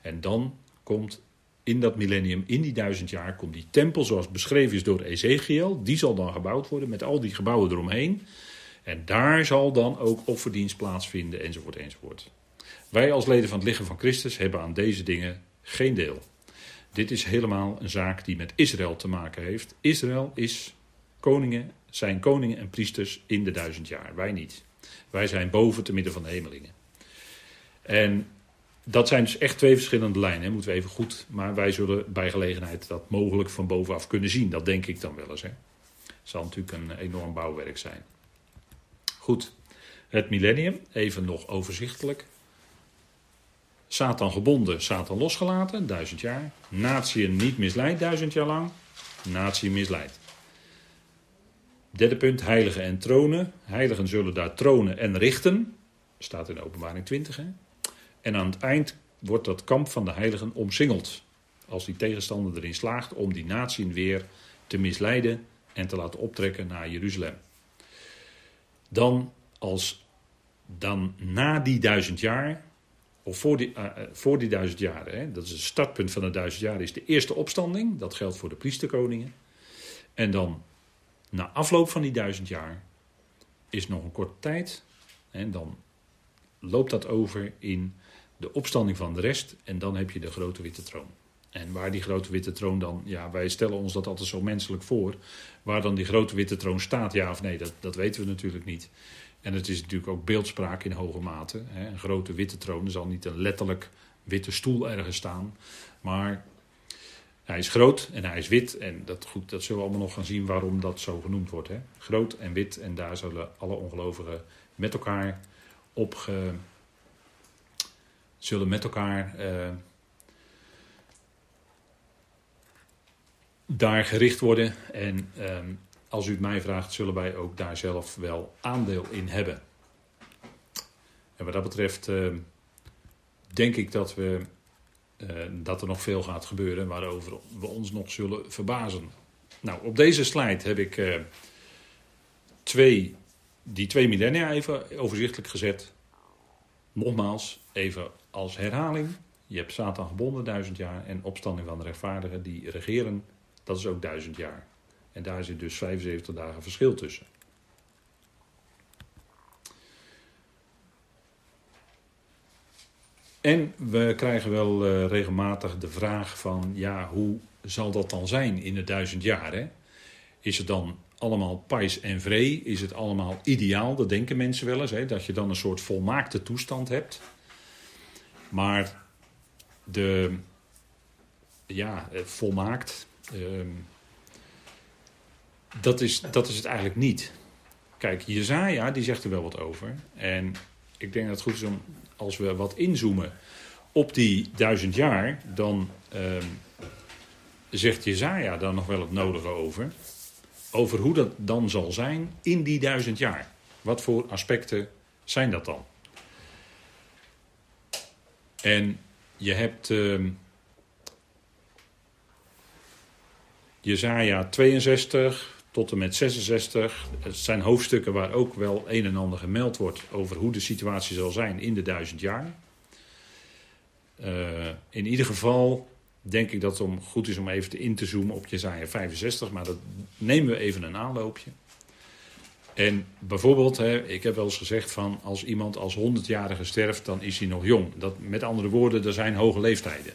En dan komt in dat millennium, in die duizend jaar, komt die tempel zoals beschreven is door Ezekiel, die zal dan gebouwd worden met al die gebouwen eromheen. En daar zal dan ook offerdienst plaatsvinden, enzovoort, enzovoort. Wij als leden van het lichaam van Christus hebben aan deze dingen geen deel. Dit is helemaal een zaak die met Israël te maken heeft. Israël is koningen, zijn koningen en priesters in de duizend jaar. Wij niet. Wij zijn boven te midden van de hemelingen. En dat zijn dus echt twee verschillende lijnen, moeten we even goed. Maar wij zullen bij gelegenheid dat mogelijk van bovenaf kunnen zien. Dat denk ik dan wel eens. Hè. Zal natuurlijk een enorm bouwwerk zijn. Goed, het millennium, even nog overzichtelijk. Satan gebonden, Satan losgelaten, duizend jaar. Natie niet misleid, duizend jaar lang. Natie misleid. Derde punt, heiligen en tronen. Heiligen zullen daar tronen en richten. Staat in openbaring 20. Hè? En aan het eind wordt dat kamp van de heiligen omsingeld. Als die tegenstander erin slaagt om die natie weer te misleiden en te laten optrekken naar Jeruzalem. Dan, als, dan na die duizend jaar of voor die, uh, voor die duizend jaren, hè, dat is het startpunt van de duizend jaar, is de eerste opstanding. Dat geldt voor de priesterkoningen. En dan na afloop van die duizend jaar is nog een korte tijd. En dan loopt dat over in de opstanding van de rest. En dan heb je de grote witte troon. En waar die grote witte troon dan, ja, wij stellen ons dat altijd zo menselijk voor. Waar dan die grote witte troon staat, ja of nee, dat, dat weten we natuurlijk niet. En het is natuurlijk ook beeldspraak in hoge mate. Hè. Een grote witte troon, zal niet een letterlijk witte stoel ergens staan. Maar hij is groot en hij is wit. En dat, goed, dat zullen we allemaal nog gaan zien waarom dat zo genoemd wordt. Hè. Groot en wit. En daar zullen alle ongelovigen met elkaar op zullen met elkaar eh, daar gericht worden. En ehm, als u het mij vraagt, zullen wij ook daar zelf wel aandeel in hebben. En wat dat betreft uh, denk ik dat, we, uh, dat er nog veel gaat gebeuren waarover we ons nog zullen verbazen. Nou, op deze slide heb ik uh, twee, die twee millennia even overzichtelijk gezet. Nogmaals, even als herhaling. Je hebt Satan gebonden duizend jaar en opstanding van de rechtvaardigen die regeren, dat is ook duizend jaar. En daar zit dus 75 dagen verschil tussen. En we krijgen wel uh, regelmatig de vraag van, ja, hoe zal dat dan zijn in de duizend jaar? Hè? Is het dan allemaal pais en vree? Is het allemaal ideaal? Dat denken mensen wel eens, hè? dat je dan een soort volmaakte toestand hebt. Maar de, ja, eh, volmaakt, uh, dat is, dat is het eigenlijk niet. Kijk, Jezaja die zegt er wel wat over. En ik denk dat het goed is om, als we wat inzoomen op die duizend jaar, dan uh, zegt Jezaja daar nog wel het nodige over. Over hoe dat dan zal zijn in die duizend jaar. Wat voor aspecten zijn dat dan? En je hebt uh, Jezaja 62, tot en met 66. Het zijn hoofdstukken waar ook wel een en ander gemeld wordt over hoe de situatie zal zijn in de duizend jaar. Uh, in ieder geval denk ik dat het om, goed is om even in te zoomen op Jezaja 65, maar dat nemen we even een aanloopje. En bijvoorbeeld, hè, ik heb wel eens gezegd van als iemand als 100-jarige sterft, dan is hij nog jong. Dat, met andere woorden, er zijn hoge leeftijden.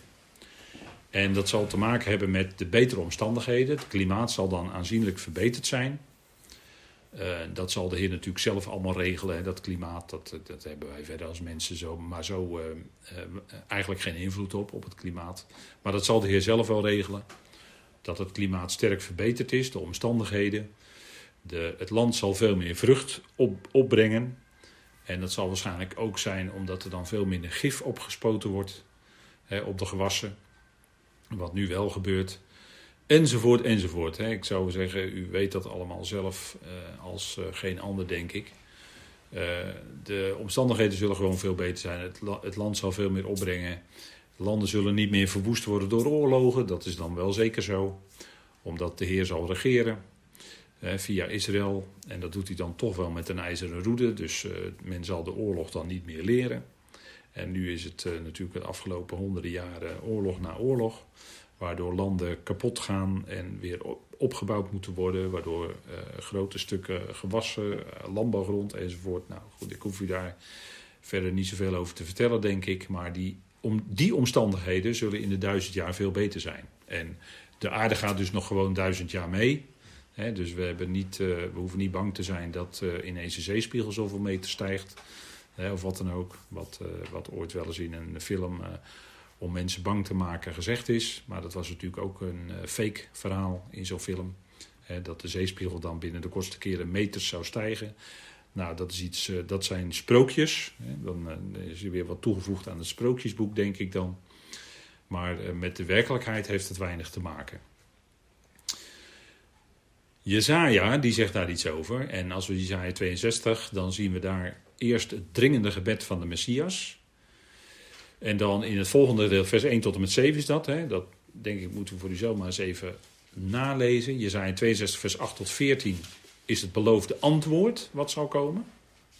En dat zal te maken hebben met de betere omstandigheden. Het klimaat zal dan aanzienlijk verbeterd zijn. Uh, dat zal de Heer natuurlijk zelf allemaal regelen. Hè. Dat klimaat, dat, dat hebben wij verder als mensen zo, maar zo uh, eigenlijk geen invloed op, op het klimaat. Maar dat zal de Heer zelf wel regelen. Dat het klimaat sterk verbeterd is, de omstandigheden. De, het land zal veel meer vrucht op, opbrengen. En dat zal waarschijnlijk ook zijn omdat er dan veel minder gif opgespoten wordt hè, op de gewassen. Wat nu wel gebeurt. Enzovoort, enzovoort. Hè. Ik zou zeggen, u weet dat allemaal zelf uh, als uh, geen ander, denk ik. Uh, de omstandigheden zullen gewoon veel beter zijn. Het, land zal veel meer opbrengen. Landen zullen niet meer verwoest worden door oorlogen. Dat is dan wel zeker zo. Omdat de Heer zal regeren via Israël. En dat doet hij dan toch wel met een ijzeren roede. Dus men zal de oorlog dan niet meer leren. En nu is het natuurlijk de afgelopen honderden jaren oorlog na oorlog waardoor landen kapot gaan en weer opgebouwd moeten worden, waardoor uh, grote stukken gewassen, landbouwgrond enzovoort. Nou goed, ik hoef u daar verder niet zoveel over te vertellen, denk ik. Maar die, om, die omstandigheden zullen in de duizend jaar veel beter zijn. En de aarde gaat dus nog gewoon duizend jaar mee. Dus we, hebben niet, uh, we hoeven niet bang te zijn dat ineens de zeespiegel zoveel meter stijgt. Of wat dan ook. Wat, wat ooit wel eens in een film om mensen bang te maken gezegd is. Maar dat was natuurlijk ook een uh, fake verhaal in zo'n film. Dat de zeespiegel dan binnen de kortste keren meters zou stijgen. Nou, dat, is iets, uh, dat zijn sprookjes. Dan uh, is er weer wat toegevoegd aan het sprookjesboek, denk ik dan. Maar met de werkelijkheid heeft het weinig te maken. Jezaja, die zegt daar iets over. En als we Jezaja 62, dan zien we daar eerst het dringende gebed van de Messias. En dan in het volgende deel, vers 1 tot en met 7 is dat. Hè? Dat denk ik moeten we voor uzelf maar eens even nalezen. Je zei in 62 vers 8 tot 14 is het beloofde antwoord wat zal komen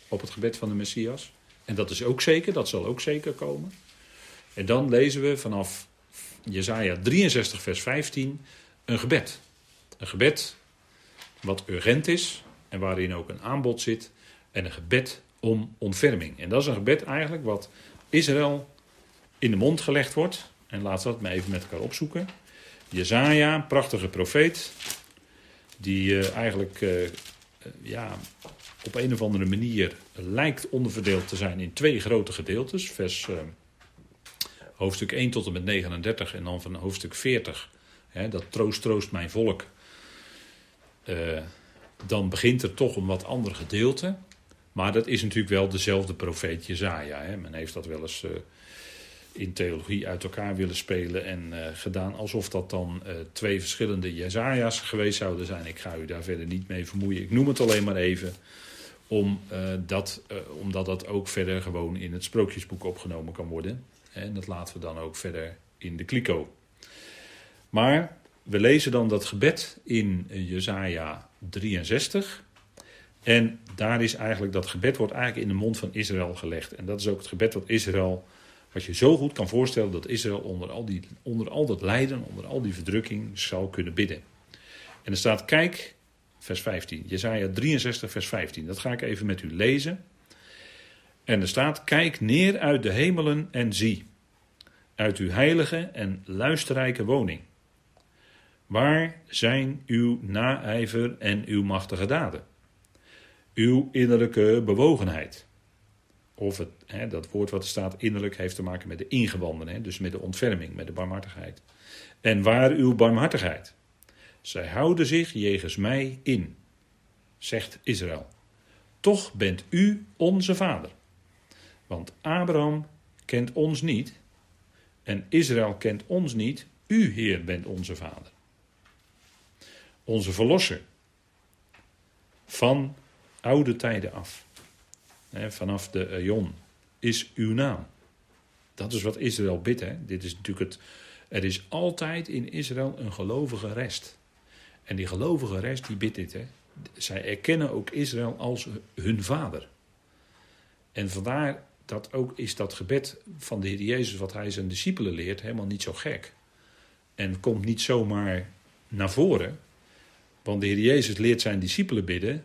op het gebed van de Messias. En dat is ook zeker, dat zal ook zeker komen. En dan lezen we vanaf Jezaja 63 vers 15 een gebed. Een gebed wat urgent is en waarin ook een aanbod zit. En een gebed om ontferming. En dat is een gebed eigenlijk wat Israël in de mond gelegd wordt. En laten we dat maar even met elkaar opzoeken. Jezaja, prachtige profeet, die uh, eigenlijk uh, ja, op een of andere manier lijkt onderverdeeld te zijn in twee grote gedeeltes. Vers hoofdstuk 1 tot en met 39 en dan van hoofdstuk 40. Hè, dat troost, troost mijn volk. Dan begint er toch een wat ander gedeelte. Maar dat is natuurlijk wel dezelfde profeet Jezaja. Hè. Men heeft dat wel eens in theologie uit elkaar willen spelen en uh, gedaan alsof dat dan twee verschillende Jezaja's geweest zouden zijn. Ik ga u daar verder niet mee vermoeien. Ik noem het alleen maar even, om, dat, omdat dat ook verder gewoon in het sprookjesboek opgenomen kan worden. En dat laten we dan ook verder in de kliko. Maar we lezen dan dat gebed in Jezaja 63. En daar is eigenlijk, dat gebed wordt eigenlijk in de mond van Israël gelegd. En dat is ook het gebed wat Israël wat je zo goed kan voorstellen dat Israël onder al, die, onder al dat lijden, onder al die verdrukking zou kunnen bidden. En er staat, kijk, vers 15, Jezaja 63, vers 15. Dat ga ik even met u lezen. En er staat, kijk neer uit de hemelen en zie, uit uw heilige en luisterrijke woning. Waar zijn uw naijver en uw machtige daden? Uw innerlijke bewogenheid. Of het, hè, dat woord wat er staat innerlijk heeft te maken met de ingewanden, hè, dus met de ontferming, met de barmhartigheid. En waar uw barmhartigheid? Zij houden zich jegens mij in, zegt Israël. Toch bent u onze vader. Want Abraham kent ons niet en Israël kent ons niet. U, Heer, bent onze vader. Onze verlosser van oude tijden af vanaf de Eon, is uw naam. Dat is wat Israël bidt. Dit is natuurlijk het, er is altijd in Israël een gelovige rest. En die gelovige rest, die bidt dit. Hè. Zij erkennen ook Israël als hun vader. En vandaar dat ook is dat gebed van de Heer Jezus, wat hij zijn discipelen leert, helemaal niet zo gek. En komt niet zomaar naar voren. Want de Heer Jezus leert zijn discipelen bidden,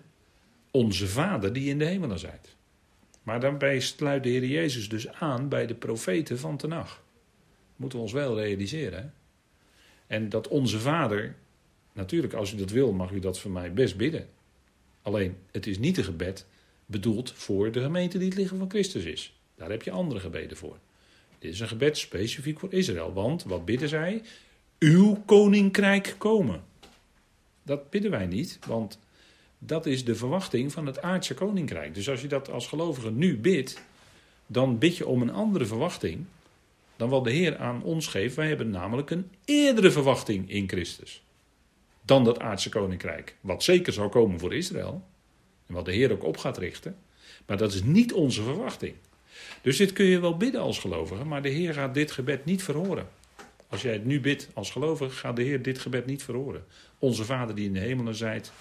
onze Vader die in de hemelen zijt. Maar daarbij sluit de Heer Jezus dus aan bij de profeten van Tenach. Moeten we ons wel realiseren. En dat onze Vader, natuurlijk als u dat wil, mag u dat voor mij best bidden. Alleen, het is niet een gebed bedoeld voor de gemeente die het liggen van Christus is. Daar heb je andere gebeden voor. Dit is een gebed specifiek voor Israël. Want wat bidden zij? Uw koninkrijk komen. Dat bidden wij niet, want dat is de verwachting van het aardse koninkrijk. Dus als je dat als gelovige nu bidt, dan bid je om een andere verwachting dan wat de Heer aan ons geeft. Wij hebben namelijk een eerdere verwachting in Christus dan dat aardse koninkrijk. Wat zeker zal komen voor Israël. En wat de Heer ook op gaat richten. Maar dat is niet onze verwachting. Dus dit kun je wel bidden als gelovige, maar de Heer gaat dit gebed niet verhoren. Als jij het nu bidt als gelovige, gaat de Heer dit gebed niet verhoren. Onze Vader die in de hemelen zijt,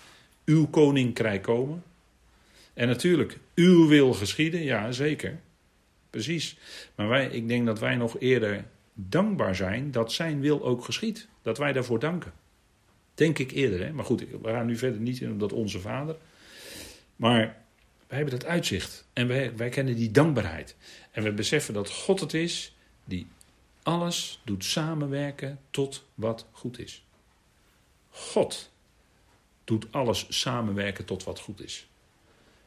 uw koninkrijk komen. En natuurlijk, uw wil geschieden, ja zeker. Precies. Maar wij, ik denk dat wij nog eerder dankbaar zijn dat zijn wil ook geschiet. Dat wij daarvoor danken. Denk ik eerder. Hè? Maar goed, we gaan nu verder niet in op dat onze Vader. Maar wij hebben dat uitzicht. En wij, wij kennen die dankbaarheid. En we beseffen dat God het is die alles doet samenwerken tot wat goed is. God doet alles samenwerken tot wat goed is.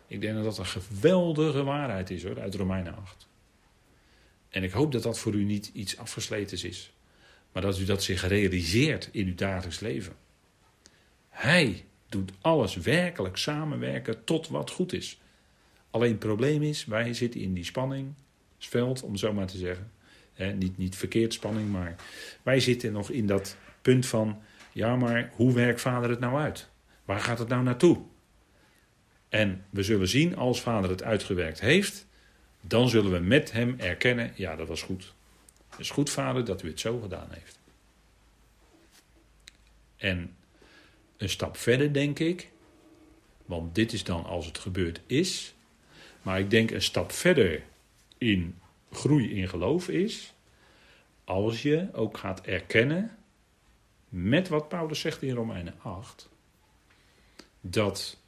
Ik denk dat dat een geweldige waarheid is hoor, uit Romeinen 8. En ik hoop dat dat voor u niet iets afgesletens is. Maar dat u dat zich realiseert in uw dagelijks leven. Hij doet alles werkelijk samenwerken tot wat goed is. Alleen het probleem is, wij zitten in die spanningsveld, om zo maar te zeggen. niet, niet verkeerd spanning, maar wij zitten nog in dat punt van, ja maar hoe werkt vader het nou uit? Waar gaat het nou naartoe? En we zullen zien, als vader het uitgewerkt heeft, dan zullen we met hem erkennen, ja dat was goed. Het is goed vader dat u het zo gedaan heeft. En een stap verder denk ik, want dit is dan als het gebeurd is, maar ik denk een stap verder in groei in geloof is, als je ook gaat erkennen, met wat Paulus zegt in Romeinen 8, dat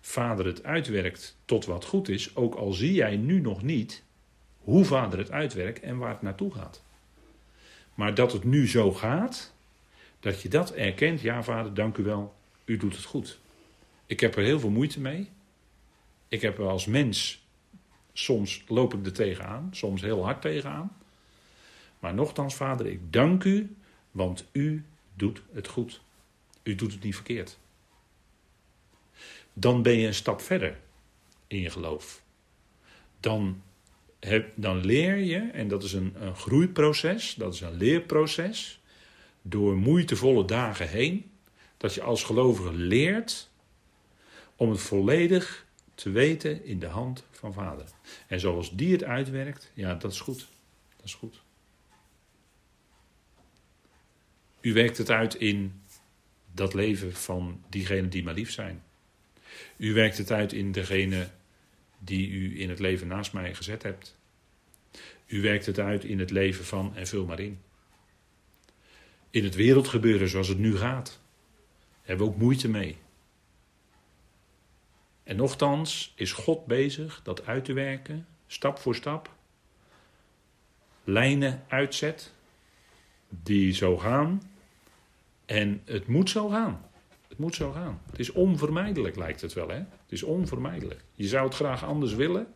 Vader het uitwerkt tot wat goed is, ook al zie jij nu nog niet hoe Vader het uitwerkt en waar het naartoe gaat. Maar dat het nu zo gaat, dat je dat erkent, ja Vader, dank u wel, u doet het goed. Ik heb er heel veel moeite mee. Ik heb er als mens, soms loop ik er tegenaan, soms heel hard tegenaan. Maar nochtans, Vader, ik dank u, want u doet het goed. U doet het niet verkeerd dan ben je een stap verder in je geloof. Dan, dan leer je, en dat is een, een groeiproces, dat is een leerproces, door moeitevolle dagen heen, dat je als gelovige leert om het volledig te weten in de hand van Vader. En zoals die het uitwerkt, ja, dat is goed. Dat is goed. U werkt het uit in dat leven van diegenen die maar lief zijn. U werkt het uit in degene die u in het leven naast mij gezet hebt. U werkt het uit in het leven van, en vul maar in. In het wereldgebeuren zoals het nu gaat, hebben we ook moeite mee. En nochtans is God bezig dat uit te werken, stap voor stap. Lijnen uitzet die zo gaan. En het moet zo gaan. Het moet zo gaan. Het is onvermijdelijk, lijkt het wel. Hè? Het is onvermijdelijk. Je zou het graag anders willen.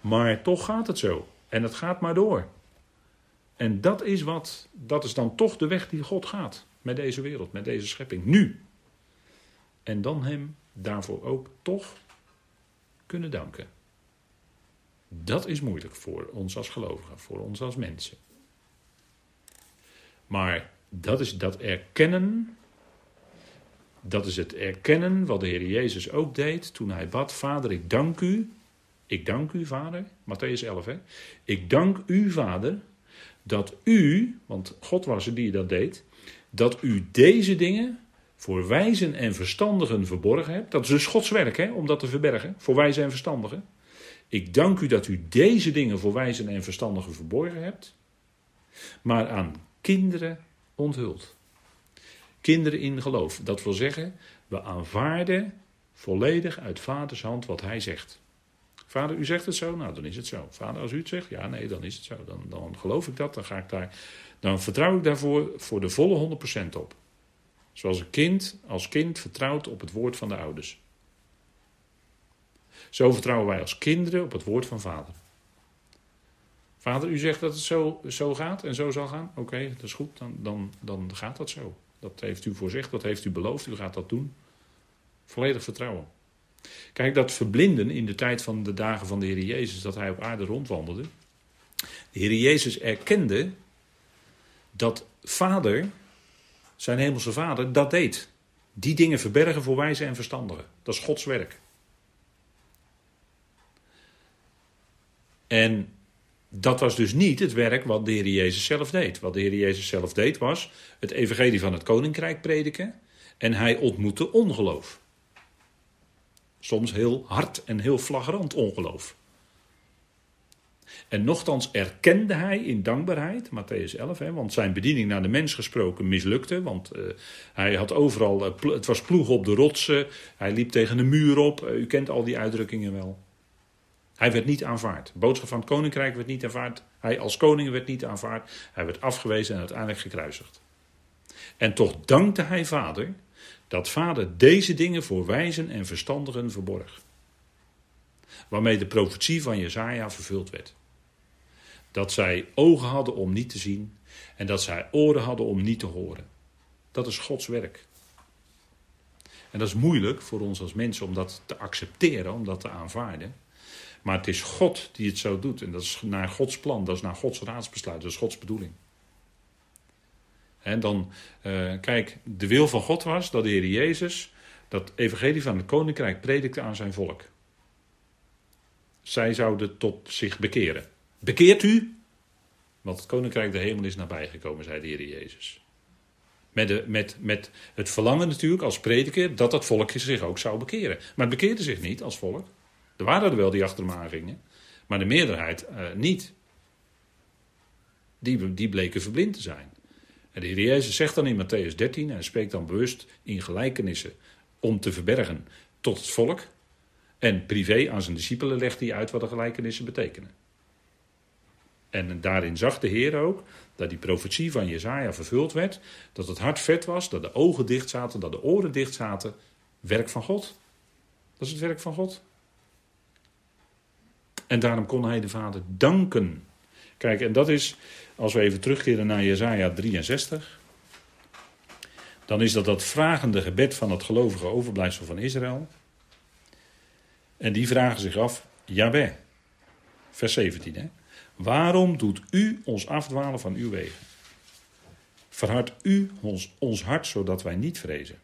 Maar toch gaat het zo. En het gaat maar door. En dat is wat, dat is dan toch de weg die God gaat. Met deze wereld, met deze schepping. Nu. En dan hem daarvoor ook toch kunnen danken. Dat is moeilijk voor ons als gelovigen, voor ons als mensen. Maar dat is dat erkennen dat is het erkennen wat de Heer Jezus ook deed toen hij bad: Vader, ik dank u. Ik dank u, Vader. Matthäus 11, hè? Ik dank u, Vader, dat u, want God was het die dat deed, dat u deze dingen voor wijzen en verstandigen verborgen hebt. Dat is dus Gods werk, hè, om dat te verbergen, voor wijzen en verstandigen. Ik dank u dat u deze dingen voor wijzen en verstandigen verborgen hebt, maar aan kinderen onthult. Kinderen in geloof. Dat wil zeggen, we aanvaarden volledig uit vaders hand wat hij zegt. Vader, u zegt het zo? Nou, dan is het zo. Vader, als u het zegt? Ja, nee, dan is het zo. Dan, dan geloof ik dat, dan ga ik daar. Dan vertrouw ik daarvoor voor de volle 100% op. Zoals een kind als kind vertrouwt op het woord van de ouders. Zo vertrouwen wij als kinderen op het woord van vader. Vader, u zegt dat het zo, zo gaat en zo zal gaan? Oké, dat is goed, dan, dan, dan gaat dat zo. Dat heeft u voorzegd, dat heeft u beloofd, u gaat dat doen. Volledig vertrouwen. Kijk, dat verblinden in de tijd van de dagen van de Heer Jezus, dat hij op aarde rondwandelde. De Heer Jezus erkende dat Vader, zijn hemelse Vader, dat deed. Die dingen verbergen voor wijze en verstandigen. Dat is Gods werk. En dat was dus niet het werk wat de Heer Jezus zelf deed. Wat de Heer Jezus zelf deed was het evangelie van het koninkrijk prediken. En hij ontmoette ongeloof. Soms heel hard en heel flagrant ongeloof. En nochtans erkende hij in dankbaarheid, Matthäus 11, hè, want zijn bediening naar de mens gesproken mislukte. Want uh, hij had overal, uh, het was ploeg op de rotsen, hij liep tegen de muur op. Uh, u kent al die uitdrukkingen wel. Hij werd niet aanvaard. De boodschap van het koninkrijk werd niet aanvaard. Hij als koning werd niet aanvaard. Hij werd afgewezen en uiteindelijk gekruisigd. En toch dankte hij vader dat vader deze dingen voor wijzen en verstandigen verborg. Waarmee de profetie van Jezaja vervuld werd. Dat zij ogen hadden om niet te zien en dat zij oren hadden om niet te horen. Dat is Gods werk. En dat is moeilijk voor ons als mensen om dat te accepteren, om dat te aanvaarden. Maar het is God die het zo doet. En dat is naar Gods plan, dat is naar Gods raadsbesluit, dat is Gods bedoeling. En dan, uh, kijk, de wil van God was dat de Heer Jezus dat evangelie van het koninkrijk predikte aan zijn volk. Zij zouden tot zich bekeren. Bekeert u? Want het koninkrijk der hemel is nabijgekomen, zei de Heer Jezus. Met, de, met, met het verlangen natuurlijk als prediker dat dat volk zich ook zou bekeren. Maar het bekeerde zich niet als volk. Er waren er wel die achter maar de meerderheid uh, niet. Die, die bleken verblind te zijn. En de Heer Jezus zegt dan in Matthäus 13, en spreekt dan bewust in gelijkenissen om te verbergen tot het volk. En privé aan zijn discipelen legt hij uit wat de gelijkenissen betekenen. En daarin zag de Heer ook dat die profetie van Jezaja vervuld werd. Dat het hart vet was, dat de ogen dicht zaten, dat de oren dicht zaten. Werk van God. Dat is het werk van God. En daarom kon hij de Vader danken. Kijk, en dat is, als we even terugkeren naar Jezaja 63, dan is dat dat vragende gebed van het gelovige overblijfsel van Israël. En die vragen zich af, Jaweh, vers 17, hè? waarom doet u ons afdwalen van uw wegen? Verhard u ons, ons hart, zodat wij niet vrezen.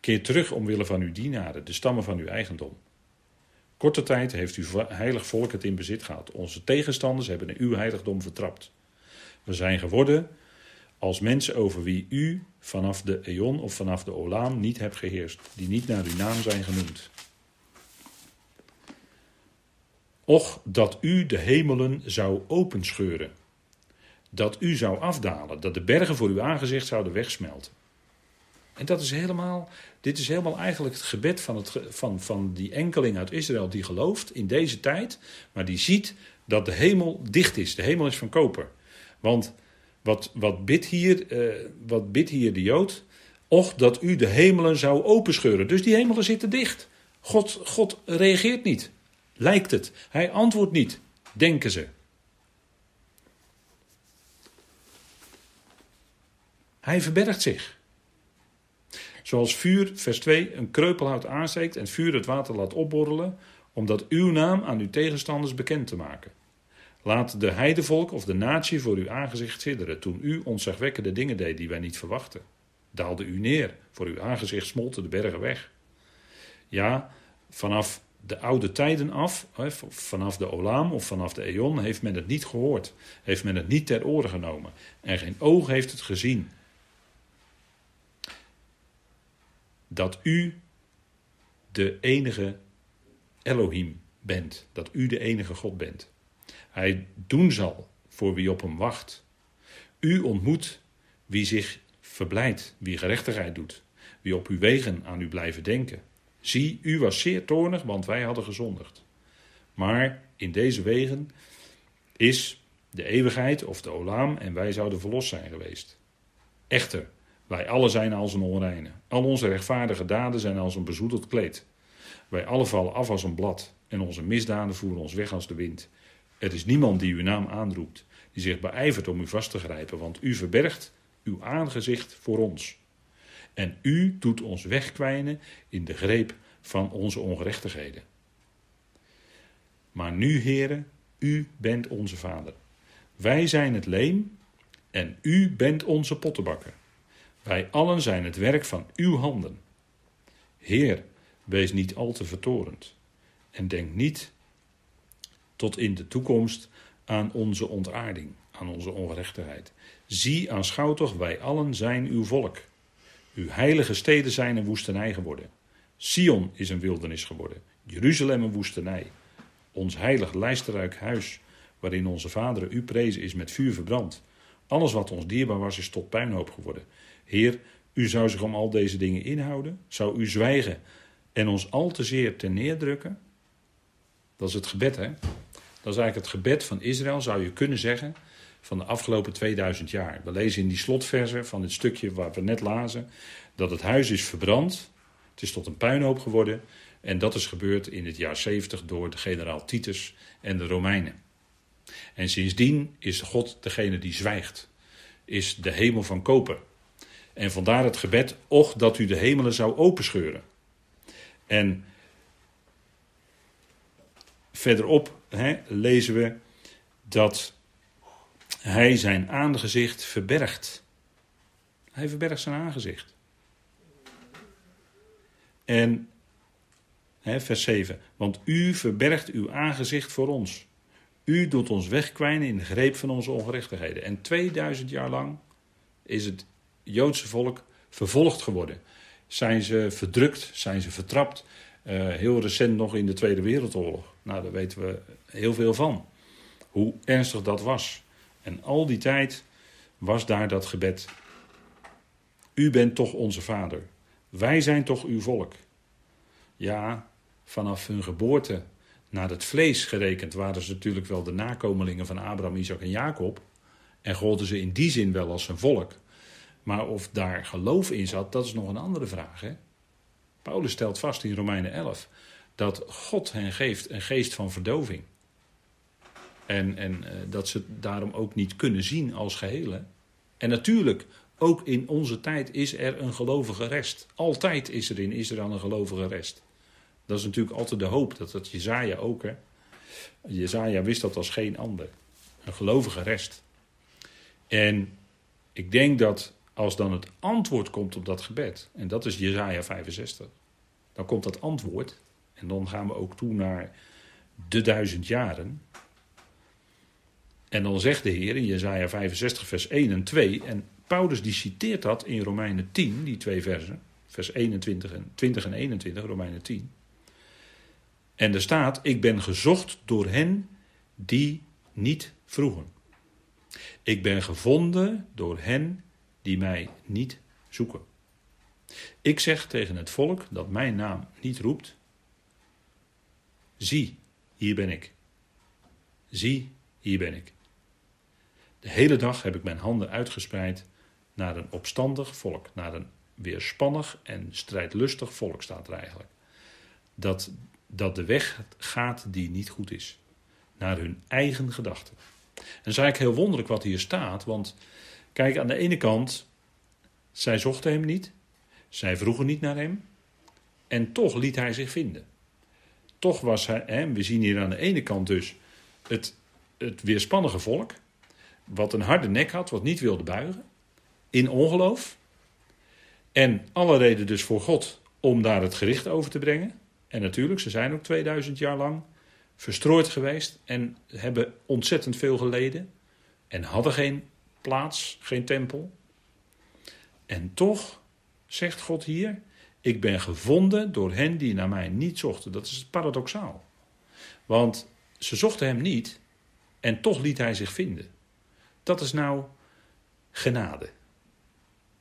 Keer terug omwille van uw dienaren, de stammen van uw eigendom. Korte tijd heeft uw heilig volk het in bezit gehad. Onze tegenstanders hebben uw heiligdom vertrapt. We zijn geworden als mensen over wie u vanaf de eon of vanaf de olaam niet hebt geheerst, die niet naar uw naam zijn genoemd. Och, dat u de hemelen zou openscheuren, dat u zou afdalen, dat de bergen voor uw aangezicht zouden wegsmelten. En dat is helemaal, dit is helemaal eigenlijk het gebed van, het, van, van die enkeling uit Israël die gelooft in deze tijd, maar die ziet dat de hemel dicht is. De hemel is van koper. Want wat, wat, bidt, hier, uh, wat bidt hier de Jood? Och, dat u de hemelen zou openscheuren. Dus die hemelen zitten dicht. God, God reageert niet. Lijkt het. Hij antwoordt niet, denken ze. Hij verbergt zich. Zoals vuur, vers 2, een kreupelhout aansteekt en vuur het water laat opborrelen, om dat uw naam aan uw tegenstanders bekend te maken. Laat de heidevolk of de natie voor uw aangezicht sidderen, toen u onzagwekkende dingen deed die wij niet verwachten. Daalde u neer, voor uw aangezicht smolten de bergen weg. Ja, vanaf de oude tijden af, vanaf de Olaam of vanaf de Eon, heeft men het niet gehoord, heeft men het niet ter oren genomen en geen oog heeft het gezien dat u de enige Elohim bent, dat u de enige God bent. Hij doen zal voor wie op hem wacht. U ontmoet wie zich verblijdt, wie gerechtigheid doet, wie op uw wegen aan u blijven denken. Zie, u was zeer toornig, want wij hadden gezondigd. Maar in deze wegen is de eeuwigheid of de olaam en wij zouden verlost zijn geweest. Echter, wij alle zijn als een onreine. Al onze rechtvaardige daden zijn als een bezoedeld kleed. Wij alle vallen af als een blad en onze misdaden voeren ons weg als de wind. Er is niemand die uw naam aanroept, die zich beijvert om u vast te grijpen, want u verbergt uw aangezicht voor ons. En u doet ons wegkwijnen in de greep van onze ongerechtigheden. Maar nu, heren, u bent onze vader. Wij zijn het leem en u bent onze pottenbakker. Wij allen zijn het werk van uw handen. Heer, wees niet al te vertorend en denk niet tot in de toekomst aan onze ontaarding, aan onze ongerechtigheid. Zie, aanschouw toch, wij allen zijn uw volk. Uw heilige steden zijn een woestenij geworden. Sion is een wildernis geworden, Jeruzalem een woestenij. Ons heilig lijsterruik huis, waarin onze vaderen u prezen, is met vuur verbrand. Alles wat ons dierbaar was, is tot puinhoop geworden. Heer, u zou zich om al deze dingen inhouden? Zou u zwijgen en ons al te zeer ten neerdrukken? Dat is het gebed, hè? Dat is eigenlijk het gebed van Israël, zou je kunnen zeggen, van de afgelopen 2000 jaar. We lezen in die slotversen van het stukje waar we net lazen, dat het huis is verbrand, het is tot een puinhoop geworden. En dat is gebeurd in het jaar 70 door de generaal Titus en de Romeinen. En sindsdien is God degene die zwijgt, is de hemel van koper. En vandaar het gebed, och dat u de hemelen zou openscheuren. En verderop hè, lezen we dat hij zijn aangezicht verbergt. Hij verbergt zijn aangezicht. En hè, vers 7. Want u verbergt uw aangezicht voor ons. U doet ons wegkwijnen in de greep van onze ongerechtigheden. En 2000 jaar lang is het Joodse volk vervolgd geworden. Zijn ze verdrukt, zijn ze vertrapt. Uh, heel recent nog in de Tweede Wereldoorlog. Nou, daar weten we heel veel van. Hoe ernstig dat was. En al die tijd was daar dat gebed. U bent toch onze vader. Wij zijn toch uw volk. Ja, vanaf hun geboorte naar het vlees gerekend waren ze natuurlijk wel de nakomelingen van Abraham, Isaac en Jacob. En golden ze in die zin wel als zijn volk. Maar of daar geloof in zat, dat is nog een andere vraag. Hè? Paulus stelt vast in Romeinen 11 dat God hen geeft een geest van verdoving. En, en eh, dat ze het daarom ook niet kunnen zien als gehele. En natuurlijk, ook in onze tijd is er een gelovige rest. Altijd is er in Israël een gelovige rest. Dat is natuurlijk altijd de hoop, dat dat Jezaja ook. Hè? Jezaja wist dat als geen ander. Een gelovige rest. En ik denk dat als dan het antwoord komt op dat gebed, en dat is Jezaja 65, dan komt dat antwoord, en dan gaan we ook toe naar de duizend jaren. En dan zegt de Heer in Jezaja 65, vers 1 en 2, en Paulus die citeert dat in Romeinen 10, die twee versen, vers 21 en, 20 en 21, Romeinen 10. En er staat, ik ben gezocht door hen die niet vroegen. Ik ben gevonden door hen die mij niet zoeken. Ik zeg tegen het volk dat mijn naam niet roept: Zie, hier ben ik. Zie, hier ben ik. De hele dag heb ik mijn handen uitgespreid naar een opstandig volk, naar een weerspannig en strijdlustig volk, staat er eigenlijk. Dat, dat de weg gaat die niet goed is, naar hun eigen gedachten. En dat is eigenlijk heel wonderlijk wat hier staat, want Kijk, aan de ene kant, zij zochten hem niet, zij vroegen niet naar hem, en toch liet hij zich vinden. Toch was hij, hè, we zien hier aan de ene kant dus het, het weerspannige volk, wat een harde nek had, wat niet wilde buigen, in ongeloof. En alle reden dus voor God om daar het gericht over te brengen. En natuurlijk, ze zijn ook 2000 jaar lang verstrooid geweest en hebben ontzettend veel geleden en hadden geen plaats, geen tempel. En toch zegt God hier: Ik ben gevonden door hen die naar mij niet zochten. Dat is paradoxaal. Want ze zochten hem niet en toch liet hij zich vinden. Dat is nou genade.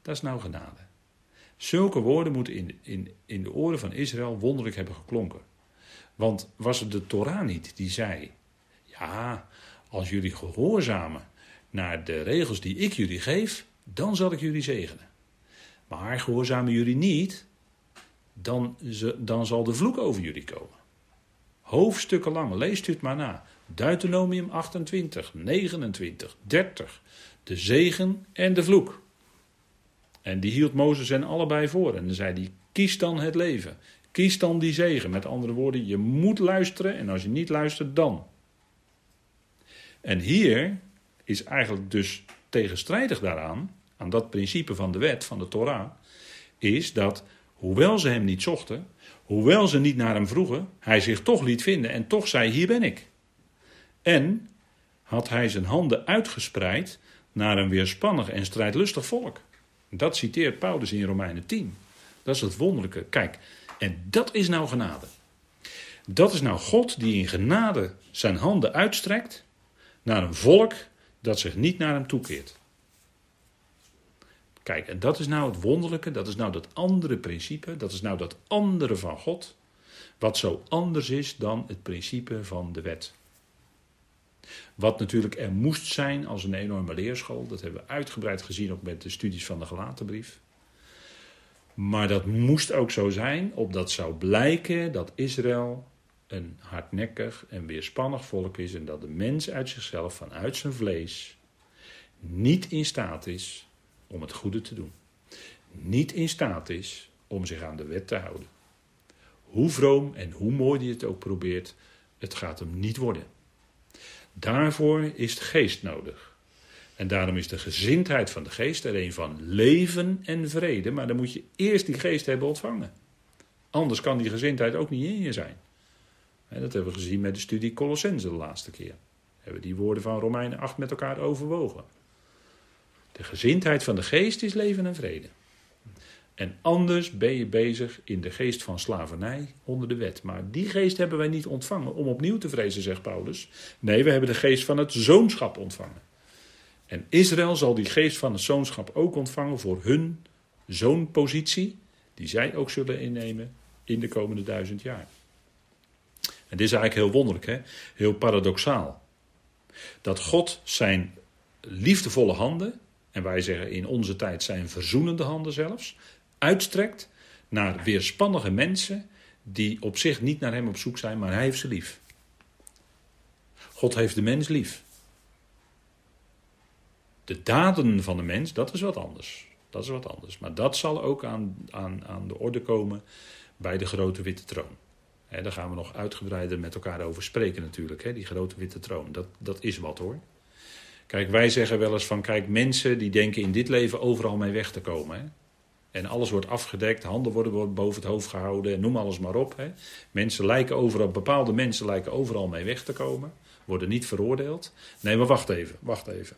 Dat is nou genade. Zulke woorden moeten in, in, in de oren van Israël wonderlijk hebben geklonken. Want was het de Torah niet die zei: Ja, als jullie gehoorzamen naar de regels die ik jullie geef, dan zal ik jullie zegenen. Maar gehoorzamen jullie niet, dan, dan zal de vloek over jullie komen. Hoofdstukken lang, leest u het maar na. Deuteronomium 28, 29, 30. De zegen en de vloek. En die hield Mozes en allebei voor. En dan zei hij: kies dan het leven. Kies dan die zegen. Met andere woorden, je moet luisteren en als je niet luistert, dan. En hier is eigenlijk dus tegenstrijdig daaraan, aan dat principe van de wet, van de Torah, is dat hoewel ze hem niet zochten, hoewel ze niet naar hem vroegen, hij zich toch liet vinden en toch zei: Hier ben ik. En had hij zijn handen uitgespreid naar een weerspannig en strijdlustig volk. Dat citeert Paulus in Romeinen 10. Dat is het wonderlijke. Kijk, en dat is nou genade. Dat is nou God die in genade zijn handen uitstrekt naar een volk dat zich niet naar hem toekeert. Kijk, en dat is nou het wonderlijke, dat is nou dat andere principe, dat is nou dat andere van God, wat zo anders is dan het principe van de wet. Wat natuurlijk er moest zijn als een enorme leerschool, dat hebben we uitgebreid gezien ook met de studies van de gelatenbrief. Maar dat moest ook zo zijn, opdat zou blijken dat Israël een hardnekkig en weerspannig volk is en dat de mens uit zichzelf, vanuit zijn vlees, niet in staat is om het goede te doen. Niet in staat is om zich aan de wet te houden. Hoe vroom en hoe mooi hij het ook probeert, het gaat hem niet worden. Daarvoor is de geest nodig. En daarom is de gezindheid van de geest er een van leven en vrede. Maar dan moet je eerst die geest hebben ontvangen. Anders kan die gezindheid ook niet in je zijn. Dat hebben we gezien met de studie Colossense de laatste keer. We hebben die woorden van Romeinen 8 met elkaar overwogen. De gezindheid van de geest is leven en vrede. En anders ben je bezig in de geest van slavernij onder de wet. Maar die geest hebben wij niet ontvangen om opnieuw te vrezen, zegt Paulus. Nee, we hebben de geest van het zoonschap ontvangen. En Israël zal die geest van het zoonschap ook ontvangen voor hun zoonpositie, die zij ook zullen innemen in de komende duizend jaar. En dit is eigenlijk heel wonderlijk, hè? heel paradoxaal. Dat God zijn liefdevolle handen, en wij zeggen in onze tijd zijn verzoenende handen zelfs, uitstrekt naar weerspannige mensen die op zich niet naar hem op zoek zijn, maar hij heeft ze lief. God heeft de mens lief. De daden van de mens, dat is wat anders. Dat is wat anders. Maar dat zal ook aan, aan, aan de orde komen bij de grote witte troon. He, daar gaan we nog uitgebreider met elkaar over spreken natuurlijk. die grote witte troon, dat, dat is wat hoor. Kijk, wij zeggen wel eens van, kijk, mensen die denken in dit leven overal mee weg te komen. En alles wordt afgedekt, handen worden boven het hoofd gehouden, noem alles maar op. Mensen lijken overal, bepaalde mensen lijken overal mee weg te komen, worden niet veroordeeld. Nee, maar wacht even, wacht even.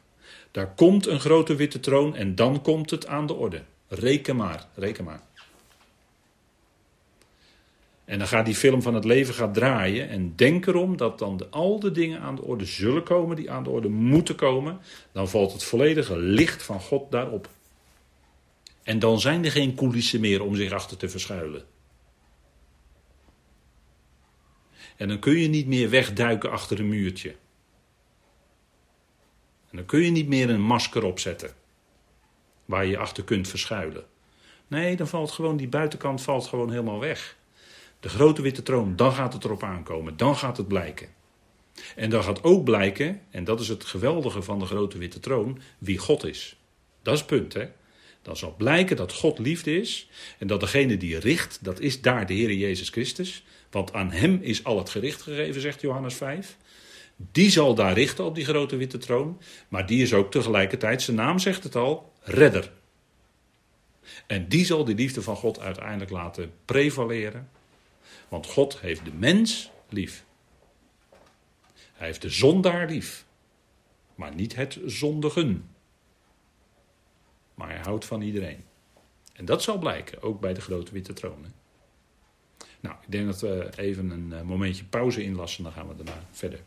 Daar komt een grote witte troon en dan komt het aan de orde. Reken maar, reken maar. En dan gaat die film van het leven gaat draaien. En denk erom dat dan de, al de dingen aan de orde zullen komen die aan de orde moeten komen. Dan valt het volledige licht van God daarop. En dan zijn er geen coulissen meer om zich achter te verschuilen. En dan kun je niet meer wegduiken achter een muurtje. En dan kun je niet meer een masker opzetten waar je achter kunt verschuilen. Nee, dan valt gewoon die buitenkant valt gewoon helemaal weg. De grote witte troon, dan gaat het erop aankomen, dan gaat het blijken. En dan gaat ook blijken, en dat is het geweldige van de grote witte troon, wie God is. Dat is het punt, hè? Dan zal blijken dat God liefde is en dat degene die richt, dat is daar de Heer Jezus Christus. Want aan hem is al het gericht gegeven, zegt Johannes 5. Die zal daar richten op die grote witte troon, maar die is ook tegelijkertijd, zijn naam zegt het al, redder. En die zal die liefde van God uiteindelijk laten prevaleren. Want God heeft de mens lief. Hij heeft de zondaar lief, maar niet het zondigen maar hij houdt van iedereen. En dat zal blijken, ook bij de grote witte troon. Nou, ik denk dat we even een momentje pauze inlassen, dan gaan we daarna verder.